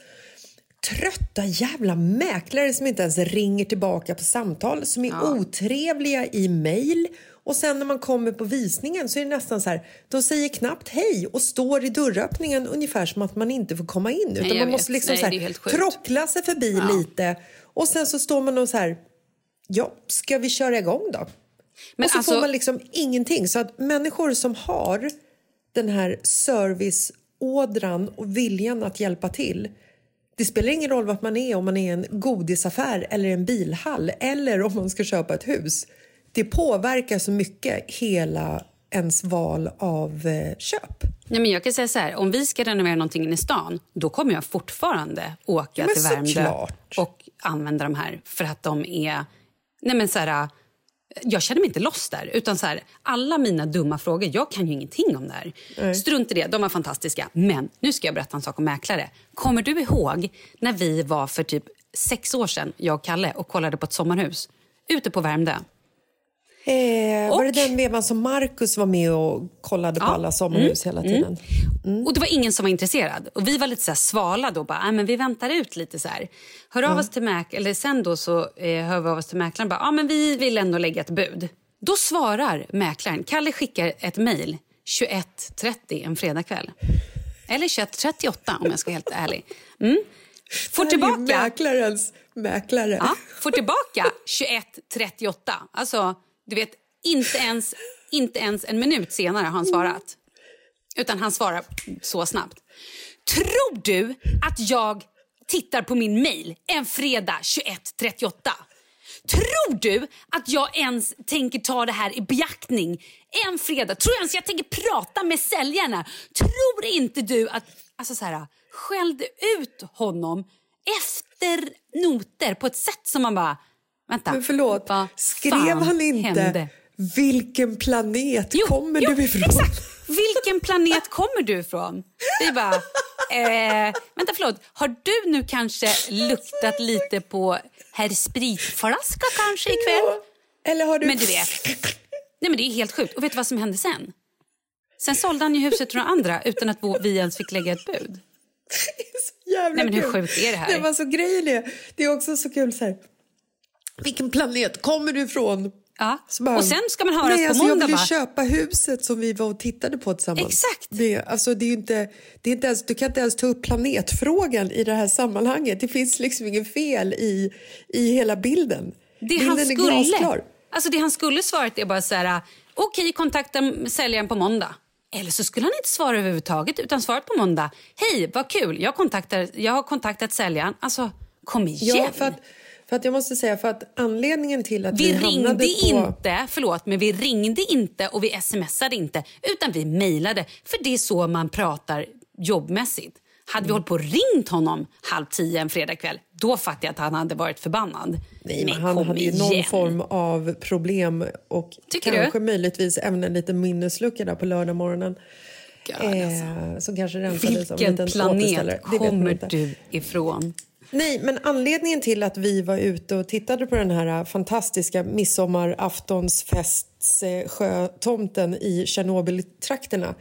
trötta jävla mäklare som inte ens ringer tillbaka på samtal, som är otrevliga i mejl. Och sen när man kommer på visningen så är det nästan så här, de säger knappt hej och står i dörröppningen ungefär som att man inte får komma in. Utan jag man vet. måste liksom Nej, så här, trockla sig förbi lite. Och sen så står man och så här, ja, ska vi köra igång då? Men och så alltså- får man liksom ingenting. Så att människor som har den här serviceådran och viljan att hjälpa till. Det spelar ingen roll vart man är, om man är en godisaffär eller en bilhall eller om man ska köpa ett hus. Det påverkar så mycket hela ens val av eh, köp. Nej, men jag kan säga så här, om vi ska renovera någonting i stan, då kommer jag fortfarande åka Ja, till Värmdö såklart. och använda de här för att de är... Nej, men så här, jag känner mig inte loss där. Utan så här, alla mina dumma frågor, jag kan ju ingenting om det här. Strunt i det, de var fantastiska. Men nu ska jag berätta en sak om mäklare. Kommer du ihåg när vi var för typ sex år sedan, jag och Kalle, och kollade på ett sommarhus ute på Värmdö? Eh, Var det Och- den vevan som Marcus var med och kollade på Ja. alla sommarhus hela tiden? Och det var ingen som var intresserad. Och vi var lite så här svala då. Bara, "Ah, men vi väntar ut lite så här. Hör av oss till mäk eller sen då så eh, hör vi av oss till mäklaren. Bara, ah, men vi vill ändå lägga ett bud. Då svarar mäklaren. Kalle skickar ett mejl 21.30 en fredagkväll. Eller 21.38 om jag ska vara helt ärlig. Mm. Får tillbaka, Mäklarens mäklare. ja, får tillbaka 21.38. Alltså, du vet, inte ens, inte ens en minut senare har han svarat. Utan han svarar så snabbt. Tror du att jag tittar på min mail en fredag 21.38? Tror du att jag ens tänker ta det här i beaktning en fredag? Tror du ens jag tänker prata med säljarna? Tror inte du att... Alltså så här, skällde ut honom efter noter på ett sätt som man bara... Vänta, Men förlåt, vad skrev han inte hände? vilken planet Jo, kommer jo, du ifrån? Exakt. Vilken planet kommer du ifrån? Vi bara, eh, vänta förlåt, har du nu kanske luktat lite på herr spritflaska kanske ikväll? Ja, Eller har du... Men du vet, nej men det är helt sjukt. Och vet du vad som hände sen? Sen sålde han ju huset till några andra utan att vi ens fick lägga ett bud. så jävla Nej, men hur sjukt är det här? Det var så grejen är, det är också så kul så här. Vilken planet kommer du ifrån? Ja. Bara, Och sen ska man höras nej, på alltså, måndag Jag vill ju bara. köpa huset som vi var och tittade på tillsammans. Exakt. Det, alltså, det är inte, det är inte ens, du kan inte ens ta upp planetfrågan i det här sammanhanget. Det finns liksom ingen fel i, i hela bilden. Det bilden han är skulle, glasklar. alltså det han skulle svarat är bara så här, okej kontakta säljaren på måndag. Eller så skulle han inte svara överhuvudtaget utan svarat på måndag. Hej, vad kul, jag, kontaktar, jag har kontaktat säljaren. Alltså, kom igen. Ja, för att, jag måste säga för att anledningen till att vi, vi ringde på... inte, förlåt, men vi ringde inte och vi smsade inte utan vi mejlade. För det är så man pratar jobbmässigt. Hade vi hållit på och ringt honom halv tio en fredagkväll, då fattar jag att han hade varit förbannad. Nej, men han hade ju någon igen. form av problem och Tycker kanske du? möjligtvis även en liten minneslucka där på lördagmorgonen. God, alltså. Eh, som kanske rensades Vilken planet kommer du ifrån? Nej, men anledningen till att vi var ute och tittade på den här fantastiska midsommaraftonsfests-sjötomten i Tjernobyltrakterna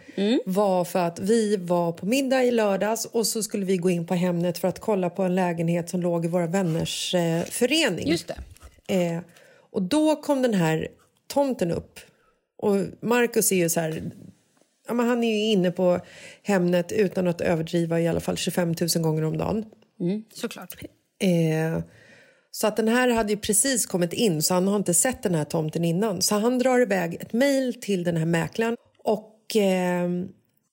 var för att vi var på middag i lördags och så skulle vi gå in på Hemnet för att kolla på en lägenhet som låg i våra vänners eh, förening. Just det. Eh, och då kom den här tomten upp. Och Marcus är ju så här... Ja, men han är ju inne på Hemnet utan att överdriva i alla fall 25 000 gånger om dagen. Såklart. Eh, så att den här hade ju precis kommit in så han har inte sett den här tomten innan. Så han drar iväg ett mejl till den här mäklaren och eh,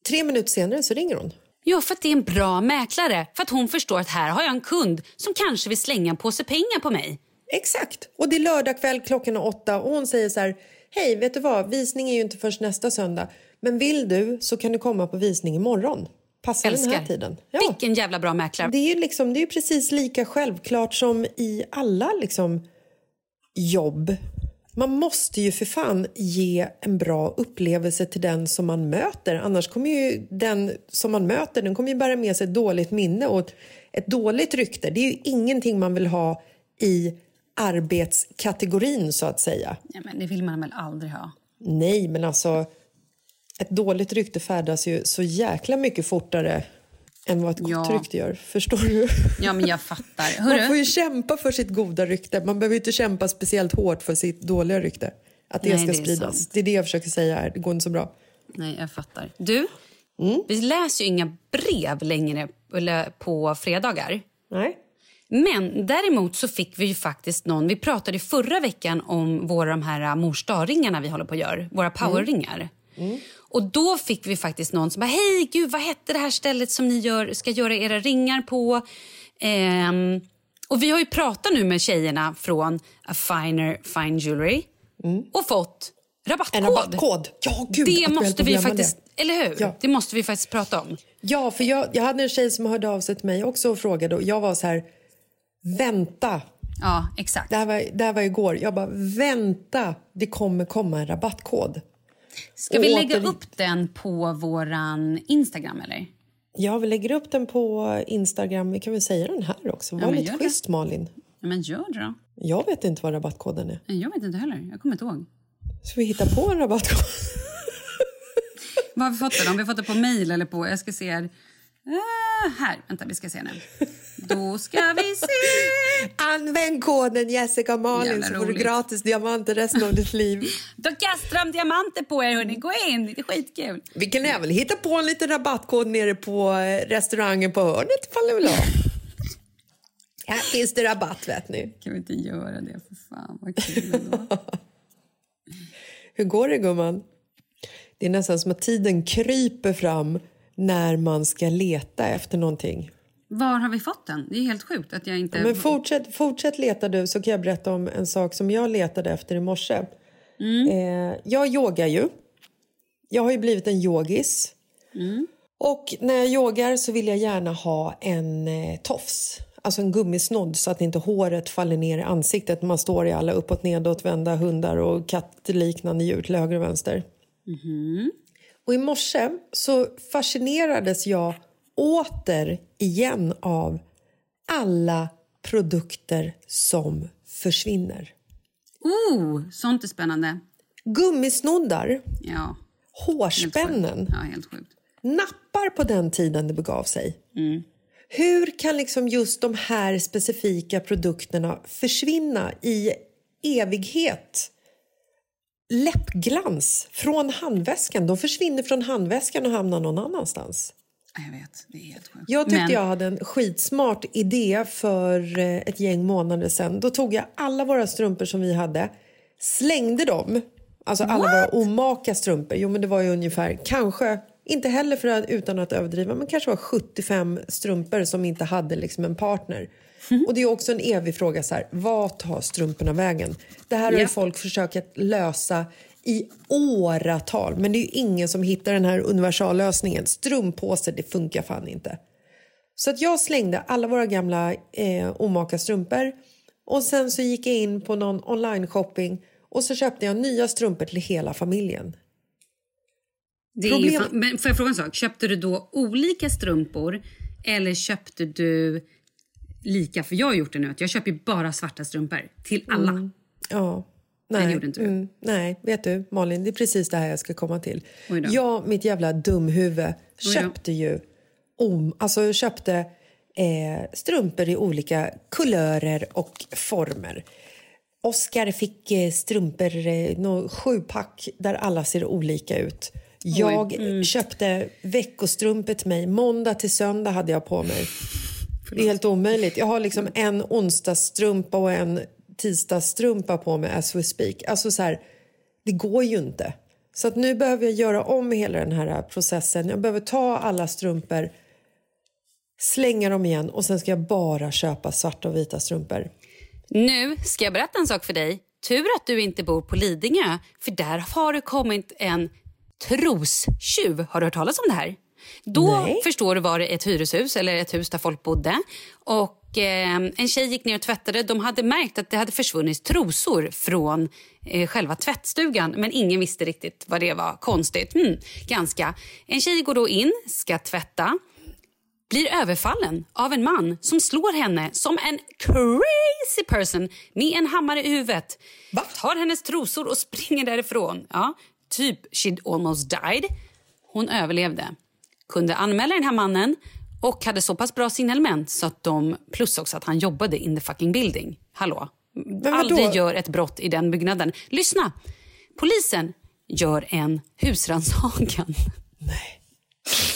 tre minuter senare så ringer hon. Ja, för att det är en bra mäklare. För att hon förstår att här har jag en kund som kanske vill slänga en påse pengar på mig. Exakt. Och det är lördag kväll klockan är åtta och hon säger så här Hej, vet du vad? Visning är ju inte först nästa söndag. Men vill du så kan du komma på visning imorgon. Passar den här Älskar. tiden. Ja. Vilken jävla bra mäklare. Det är ju liksom, det är precis lika självklart som i alla liksom, jobb. Man måste ju för fan ge en bra upplevelse till den som man möter. Annars kommer ju den som man möter den kommer ju bära med sig ett dåligt minne och ett, ett dåligt rykte. Det är ju ingenting man vill ha i arbetskategorin så att säga. Ja, men det vill man väl aldrig ha? Nej, men alltså ett dåligt rykte färdas ju så jäkla mycket fortare än vad ett gott Ja. rykte gör. Förstår du? Ja, men jag fattar. Man får Hörru, ju kämpa för sitt goda rykte. Man behöver inte kämpa speciellt hårt för sitt dåliga rykte. Att det Nej, ska det är spridas. sant. Det är det jag försöker säga här. Det går inte så bra. nej, jag fattar. Du, Mm. vi läser ju inga brev längre på fredagar. Nej. Men däremot så fick vi ju faktiskt någon... Vi pratade förra veckan om våra de här mors dag-ringarna vi håller på att göra. Våra powerringar. Och då fick vi faktiskt någon som bara, hej gud vad hette det här stället som ni gör, ska göra era ringar på? Ehm, och vi har ju pratat nu med tjejerna från A Finer Fine Jewelry och fått rabattkod. En rabattkod. Ja, gud, det måste vi faktiskt, eller hur? Ja. Det måste vi faktiskt prata om. Ja, för jag, jag hade en tjej som hörde av sig till mig också och frågade och jag var så här, vänta. Ja, exakt. Det här var, det här var igår. Jag bara, vänta, det kommer komma en rabattkod. Ska vi lägga åter- upp den på våran Instagram eller? Ja, vi lägger upp den på Instagram. Vi kan väl säga den här också. Var men lite gör det. schysst, Malin. Ja, men gör det då. Jag vet inte vad rabattkoden är. Jag vet inte heller. Jag kommer inte ihåg. Ska vi hitta på en rabattkod? Vad har vi fått det? Har vi fått det på mail eller på... Jag ska se här. Ah, här. Vänta, vi ska se nu. Då ska vi se. Använd koden Jessica Malin Jävla så får du roligt. gratis diamanter resten av ditt liv. Då kastar de diamanter på er, hörni. Gå in. Det är skitkul. Vi kan även hitta på en liten rabattkod nere på eh, restaurangen på hörnet ifall ni vill ha. Här finns det rabatt vet ni. Kan vi inte göra det? För fan, vad kul ändå. Hur går det gumman? Det är nästan som att tiden kryper fram när man ska leta efter någonting. Var har vi fått den? Det är helt sjukt att jag inte... Men fortsätt, fortsätt leta du så kan jag berätta om en sak som jag letade efter i morse. Eh, jag yogar ju. Jag har ju blivit en yogis. Och när jag yogar så vill jag gärna ha en eh, tofs. Alltså en gummisnodd så att inte håret faller ner i ansiktet när man står i alla uppåt nedåtvända hundar och kattliknande djur till höger och vänster. Och i morse så fascinerades jag åter igen av alla produkter som försvinner. Oh, sånt är spännande. Gummisnoddar, Ja, hårspännen. Ja, helt sjukt. nappar på den tiden det begav sig. Hur kan liksom just de här specifika produkterna försvinna i evighet? Läppglans från handväskan. De försvinner från handväskan och hamnar någon annanstans. Ja, Jag vet, det är helt sjukt. Jag tyckte Men- jag hade en skitsmart idé för eh, ett gäng månader sedan. Då tog jag alla våra strumpor som vi hade, slängde dem. Alltså alla våra omaka strumpor. Jo men det var ju ungefär, kanske, inte heller för att, utan att överdriva, men kanske var 75 strumpor som inte hade liksom en partner. Och det är också en evig fråga så här, vad tar strumporna vägen? Det här har Ja. folk försökt lösa i åratal, men det är ju ingen som hittar den här universallösningen. Strumppåse, det funkar fan inte. Så att jag slängde alla våra gamla eh, omaka strumpor och sen så gick jag in på någon online-shopping och så köpte jag nya strumpor till hela familjen. Problem- men får jag fråga en sak? Köpte du då olika strumpor eller köpte du lika? För jag har gjort det nu att jag köper bara svarta strumpor till alla. Ja. det Nej, gjorde inte du. Mm, nej, vet du Malin, det är precis det här jag ska komma till. Jag, mitt jävla dumhuvud, köpte ju om, alltså köpte eh, strumpor i olika kulörer och former. Oscar fick eh, strumpor, eh, sjupack där alla ser olika ut. Jag Mm. köpte veckostrumpor till mig. Måndag till söndag hade jag på mig. Det är helt omöjligt. Jag har liksom en onsdagsstrumpa och en tisdagsstrumpa på mig as we speak. Alltså så här, det går ju inte. Så att nu behöver jag göra om hela den här processen. Jag behöver ta alla strumpor, slänga dem igen och sen ska jag bara köpa svarta och vita strumpor. Nu ska jag berätta en sak för dig. Tur att du inte bor på Lidingö, för där har det kommit en trostjuv. Har du hört talas om det här? Då Nej. förstår du var det ett hyreshus eller ett hus där folk bodde. Och eh, En tjej gick ner och tvättade. De hade märkt att det hade försvunnit trosor från eh, själva tvättstugan. Men ingen visste riktigt vad det var. Konstigt. Hmm, ganska. En tjej går då in, ska tvätta blir överfallen av en man som slår henne som en crazy person med en hammare i huvudet. Va? Tar hennes trosor och springer därifrån. Ja, typ she'd almost died. Hon överlevde. Kunde anmäla den här mannen och hade så pass bra signalement så att de, plus också att han jobbade in the fucking building. Hallå? Aldrig gör ett brott i den byggnaden. Lyssna! Polisen gör en husrannsakan.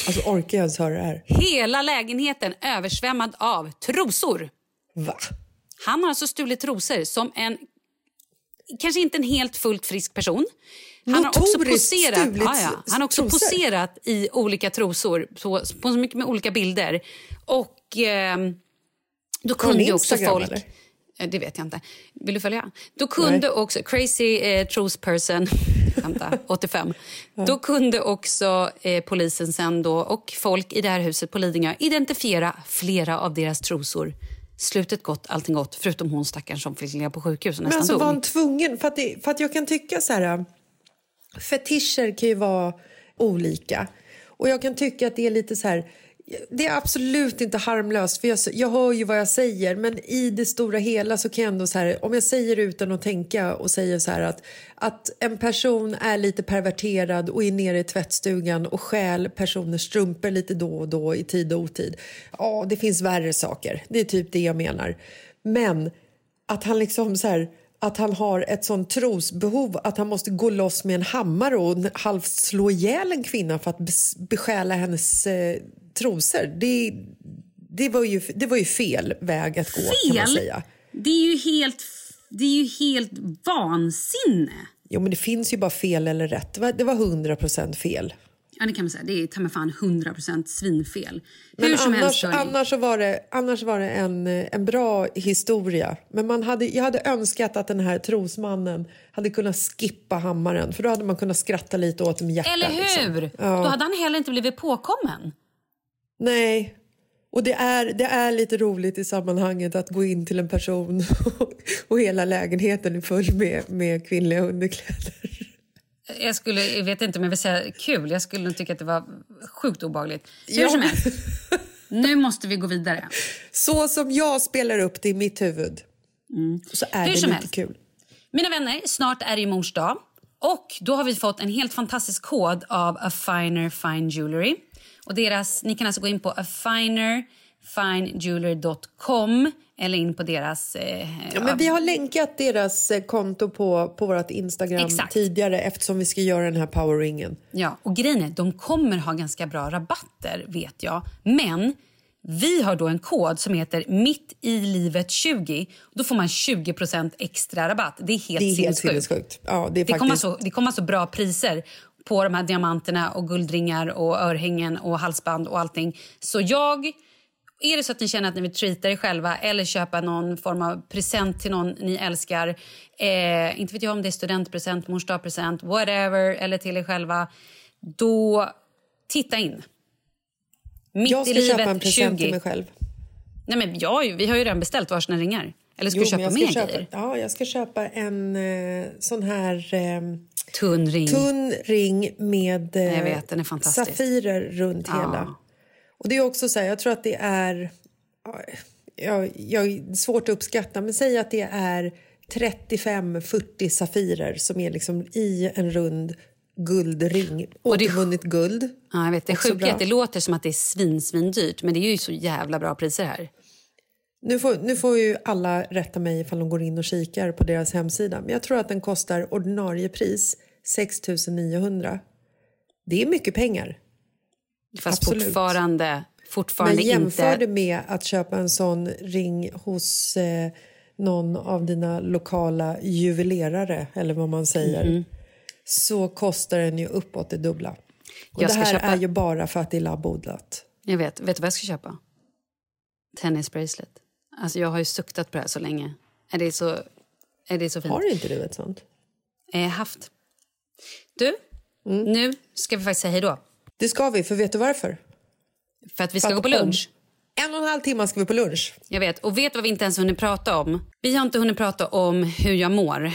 Alltså orkar jag ens höra det här? Hela lägenheten översvämmad av trosor. Va? Han har alltså stulit trosor som en kanske inte en helt fullt frisk person. Han har också poserat, ja, ja. Han har också trosor. poserat i olika trosor på, på så mycket med olika bilder. Och eh, då kunde ju också folk... eller? Eh, Det vet jag inte. Vill du följa? Då kunde också crazy eh, person, skämta, 85. Då kunde också eh, polisen sen då och folk i det här huset på Lidingö identifiera flera av deras trosor. Slutet gott, allting gott, förutom hon stackaren som fick ligga på sjukhus och Men nästan alltså dog. var han tvungen? För att, det, för att jag kan tycka så här... Fetischer kan ju vara olika. Och jag kan tycka att det är lite så här... Det är absolut inte harmlöst, för jag, jag hör ju vad jag säger men i det stora hela så kan jag ändå så här, om jag säger utan att tänka och säger så här att, att en person är lite perverterad och är nere i tvättstugan och stjäl personers strumpor lite då och då i tid och otid. Ja, det finns värre saker. Det är typ det jag menar. Men att han liksom så här, att han har ett sånt trosbehov att han måste gå loss med en hammare och halvt slå ihjäl en kvinna för att bes- bestjäla hennes eh, trosor. Det, det, var ju, det var ju fel väg att gå kan man säga. Det är ju helt, det är ju helt vansinne. Jo, men det finns ju bara fel eller rätt. Det var, var 100% fel. Ja, det kan man säga. Det är ta mig fan 100% svinfel. Men Hur som annars, helst, annars, så var det, annars var det en, eh, en bra historia. Men man hade, jag hade önskat att den här trosmannen hade kunnat skippa hammaren för då hade man kunnat skratta lite åt dem i hjärtat. Eller hur? Liksom. Då hade han heller inte blivit påkommen. Nej. Och det är, det är lite roligt i sammanhanget att gå in till en person och hela lägenheten är full med, med kvinnliga underkläder. Jag skulle, jag vet inte om jag vill säga kul. Jag skulle nog tycka att det var sjukt obehagligt. Hur Ja. som helst. Nu måste vi gå vidare. Så som jag spelar upp det i mitt huvud så är Mm. Hur det som lite helst. kul. Mina vänner, snart är det mors dag. Och då har vi fått en helt fantastisk kod av A Finer Fine Jewelry. Och deras, ni kan alltså gå in på afinerfinejewelry.com eller in på deras... Eh, Ja, men vi har länkat deras eh, konto på, på vårt Instagram Exakt. tidigare eftersom vi ska göra den här powerringen. Ja, och grejen är, de kommer ha ganska bra rabatter vet jag. Men vi har då en kod som heter mitt i livet 20. Då får man 20% extra rabatt. Det är helt Det är helt sinnessjukt. sinnessjukt. Ja, det är Det kommer, faktiskt... alltså, det kommer alltså bra priser på de här diamanterna och guldringar och örhängen och halsband och allting. Så jag... Är det så att ni känner att ni vill treata er själva eller köpa någon form av present till någon ni älskar, eh, inte vet jag om det är studentpresent, mors present, whatever, eller till er själva, då titta in. Mitt Jag ska livet köpa en present 20. till mig själv. Nej, men jag, vi har ju redan beställt varsina ringar. Eller ska Jo, du köpa mer köpa, grejer? Ja, jag ska köpa en eh, sån här eh, Tunn ring. tunn ring med eh, vet, safirer runt Ja. hela. Och det är också så här, jag tror att det är... ja, Jag, jag, svårt att uppskatta, men säg att det är 35-40 safirer som är liksom i en rund guldring. Och det- Återvunnet guld. Ja, jag vet. Det sjuka är att det låter som att det är svin, svin dyrt, men det är ju så jävla bra priser här. Nu får, nu får ju alla rätta mig ifall de går in och kikar på deras hemsida. Men jag tror att den kostar ordinarie pris 6 900. Det är mycket pengar. Fast Absolut. fortfarande, fortfarande Men jämför inte... det med att köpa en sån ring hos eh, någon av dina lokala juvelerare, eller vad man säger, Mhm. så kostar den ju uppåt det dubbla. Och Jag det här köpa- är ju bara för att det är labbodlat. Jag vet. Vet du vad jag ska köpa? Tennisbracelet. Alltså, jag har ju suktat på det här så länge. Är det så, är det så fint? Har inte du ett sånt? Eh, haft. Du, Nu ska vi faktiskt säga hej då. Det ska vi, för vet du varför? För att vi ska För gå på lunch. En och en halv timme ska vi på lunch. Jag vet. Och vet vad vi inte ens hunnit prata om? Vi har inte hunnit prata om hur jag mår.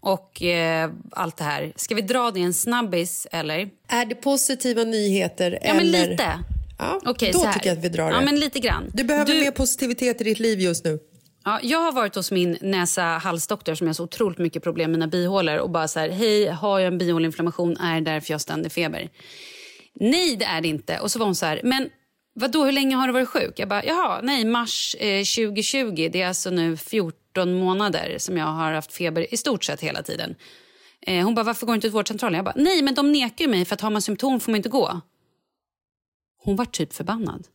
Och eh, allt det här. Ska vi dra det en snabbis eller? Är det positiva nyheter? Ja, eller... men lite. Ja, Okej, då tycker jag att vi drar det. Ja, men lite grann. Du behöver Du- mer positivitet i ditt liv just nu. Ja, jag har varit hos min näsa-halsdoktor som har så otroligt mycket problem med mina bihålor och bara så här, hej, har jag en bihåleinflammation? Är det därför jag har ständig feber? Nej, det är det inte. Och så var hon så här, men vad då hur länge har du varit sjuk? Jag bara, jaha, nej, mars eh, 2020. Det är alltså nu 14 månader som jag har haft feber i stort sett hela tiden. Eh, hon bara, varför går du inte till vårdcentralen? Jag bara, nej, men de nekar ju mig för att har man symptom får man inte gå. Hon var typ förbannad.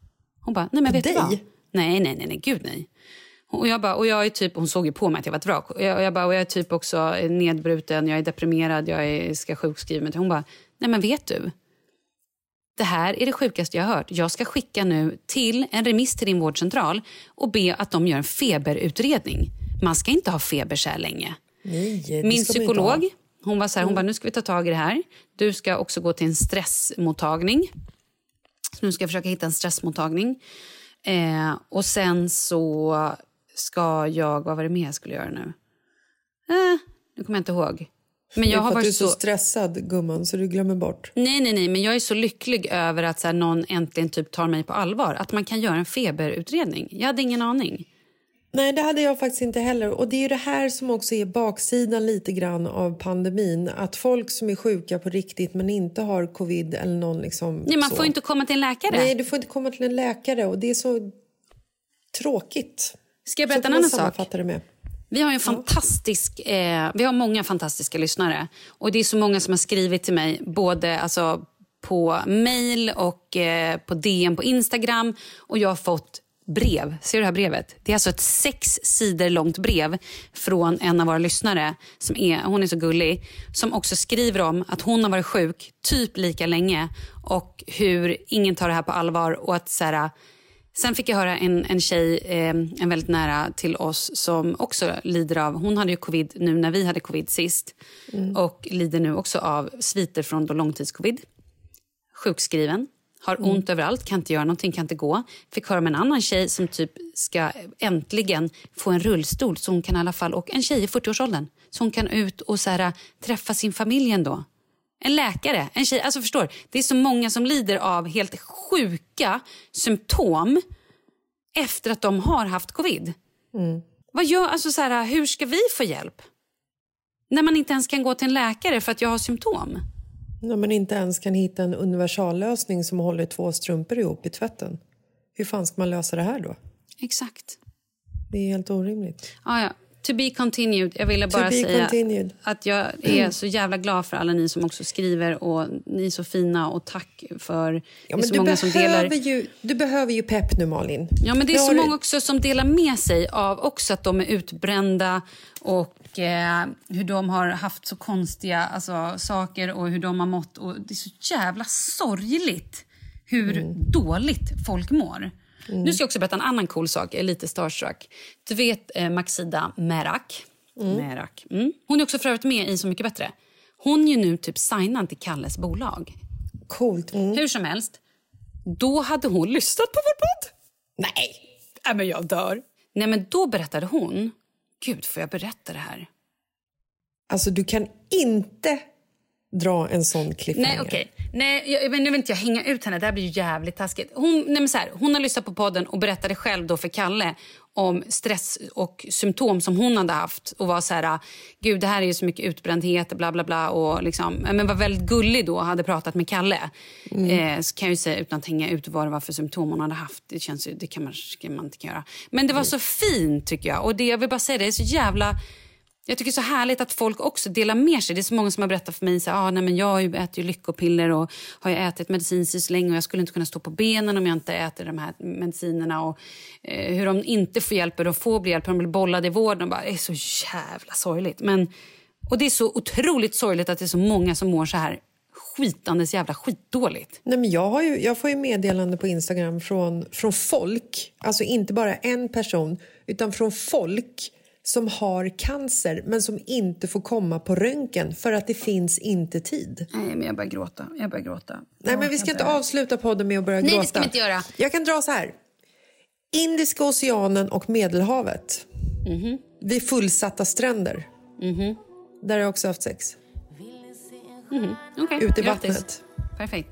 Hon bara, nej men vet du dig? vad? Nej, nej, nej, nej, gud nej. Och jag bara, och jag är typ, hon såg ju på mig att jag var ett vrak. Och jag, och jag, bara, och jag är typ också nedbruten, jag är deprimerad, jag är, ska sjukskriva mig. Hon bara, nej men vet du? Det här är det sjukaste jag har hört. Jag ska skicka nu till en remiss till din vårdcentral och be att de gör en feberutredning. Man ska inte ha feber så här länge. Nej, Min psykolog hon var så här, hon bara, nu ska vi ta tag i det här. Du ska också gå till en stressmottagning. Så nu ska jag försöka hitta en stressmottagning. Eh, och sen så ska jag... Vad var det mer jag skulle göra nu? Eh, nu kommer jag inte ihåg. Men jag har att du är varit så så... stressad, gumman, så du glömmer bort. Nej, nej, nej, men jag är så lycklig över att så här, någon äntligen typ tar mig på allvar. Att man kan göra en feberutredning. Jag hade ingen aning. Nej, det hade jag faktiskt inte heller. Och det är ju det här som också är baksidan lite grann av pandemin. Att folk som är sjuka på riktigt men inte har covid eller någon liksom Nej, man så. får inte komma till en läkare. Nej, du får inte komma till en läkare och det är så tråkigt. Ska jag berätta en annan sak? det med. Vi har en fantastisk, eh, vi har många fantastiska lyssnare. Och det är så många som har skrivit till mig både alltså, på mail och eh, på DM på Instagram. Och jag har fått brev. Ser du det här brevet? Det är alltså ett sex sidor långt brev från en av våra lyssnare. Som är, hon är så gullig. Som också skriver om att hon har varit sjuk typ lika länge och hur ingen tar det här på allvar. och att så här, Sen fick jag höra en, en tjej, eh, en väldigt nära till oss som också lider av... Hon hade ju covid nu när vi hade covid sist och lider nu också av sviter från då långtidscovid. Sjukskriven, har ont överallt, kan inte göra någonting, kan inte gå. Fick höra om en annan tjej som typ ska äntligen få en rullstol så hon kan i alla fall... Och en tjej i 40-årsåldern så hon kan ut och så här, träffa sin familj ändå. En läkare, en tjej. Alltså förstår, det är så många som lider av helt sjuka symptom efter att de har haft covid. Vad gör, alltså så här, hur ska vi få hjälp? När man inte ens kan gå till en läkare för att jag har symptom. När man inte ens kan hitta en universallösning som håller två strumpor ihop i tvätten. Hur fan ska man lösa det här då? Exakt. Det är helt orimligt. Ah, ja. To be continued. Jag ville bara säga continued. att jag är så jävla glad för alla ni som också skriver och ni är så fina och tack för Ja, men så du, många som delar. ju, du behöver ju pepp nu, Malin. Ja, men det är så många också som delar med sig av också att de är utbrända och eh, hur de har haft så konstiga alltså, saker och hur de har mått. Och det är så jävla sorgligt hur Mm. dåligt folk mår. Nu ska jag också berätta en annan cool sak. Jag är lite starstruck. Du vet eh, Maxida Merak. Merak. Mm. Hon är också för med i Så mycket bättre. Hon är nu typ signad till Kalles bolag. Coolt. Mm. Hur som helst, då hade hon lyssnat på vår podd. Nej! Nej, men jag dör. Nej, men då berättade hon... Gud, får jag berätta det här? Alltså, du kan inte dra en sån cliffhanger. Nej, okej. Nej, jag, men nu vill inte jag hänga ut henne. Det här blir ju jävligt taskigt. Hon, nej, men så här, hon har lyssnat på podden och berättade själv då för Kalle om stress och symptom som hon hade haft. Och var så här, gud det här är ju så mycket utbrändhet, bla bla bla. Och liksom, men var väldigt gullig då och hade pratat med Kalle. Eh, så kan jag ju säga utan att hänga ut vad det var för symptom hon hade haft. Det, känns ju, det kan man, kan man inte göra. Men det var så fint tycker jag. Och det, jag vill bara säga det, det är så jävla... Jag tycker det är så härligt att folk också delar med sig. Det är så många som har berättat för mig så ah, nej, men jag äter ju lyckopiller och har jag ätit medicin så länge och jag skulle inte kunna stå på benen om jag inte äter de här medicinerna. Och eh, hur de inte får hjälp, de får bli hjälp, de blir bollade i vården. Och bara, det är så jävla sorgligt. Men, och det är så otroligt sorgligt att det är så många som mår så här skitandes jävla skitdåligt. Nej, men jag, har ju, jag får ju meddelande på Instagram från, från folk, alltså inte bara en person, utan från folk som har cancer men som inte får komma på röntgen för att det finns inte tid. Nej, men jag börjar gråta. Jag börjar gråta. Nej, men vi ska inte avsluta podden med att börja Nej, gråta. det ska vi inte göra. Jag kan dra så här. Indiska oceanen och Medelhavet. Mhm. Vid fullsatta stränder. Där har jag också haft sex. Okej, Ute i grattis. vattnet. Perfekt.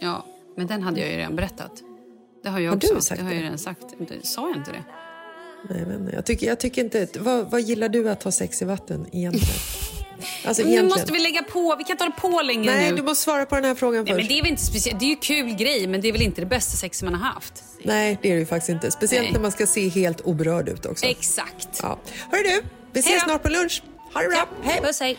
Ja, men den hade jag ju redan berättat. Det har jag Har också. du sagt det har jag redan sagt. Sa jag inte det? Nej, inte. jag, tycker, jag tycker inte... Vad, vad gillar du att ha sex i vatten egentligen? Alltså, Nu måste vi lägga på. Vi kan inte hålla på längre Nej, nu. du måste svara på den här frågan Nej, men först. det är väl inte speciellt. Det är ju kul grej, men det är väl inte det bästa sex man har haft. Nej, det är det ju faktiskt inte. Speciellt Nej. när man ska se helt oberörd ut också. Exakt. Ja. Hörru du, vi ses snart på lunch. Ha det bra. Hej. Puss, hej.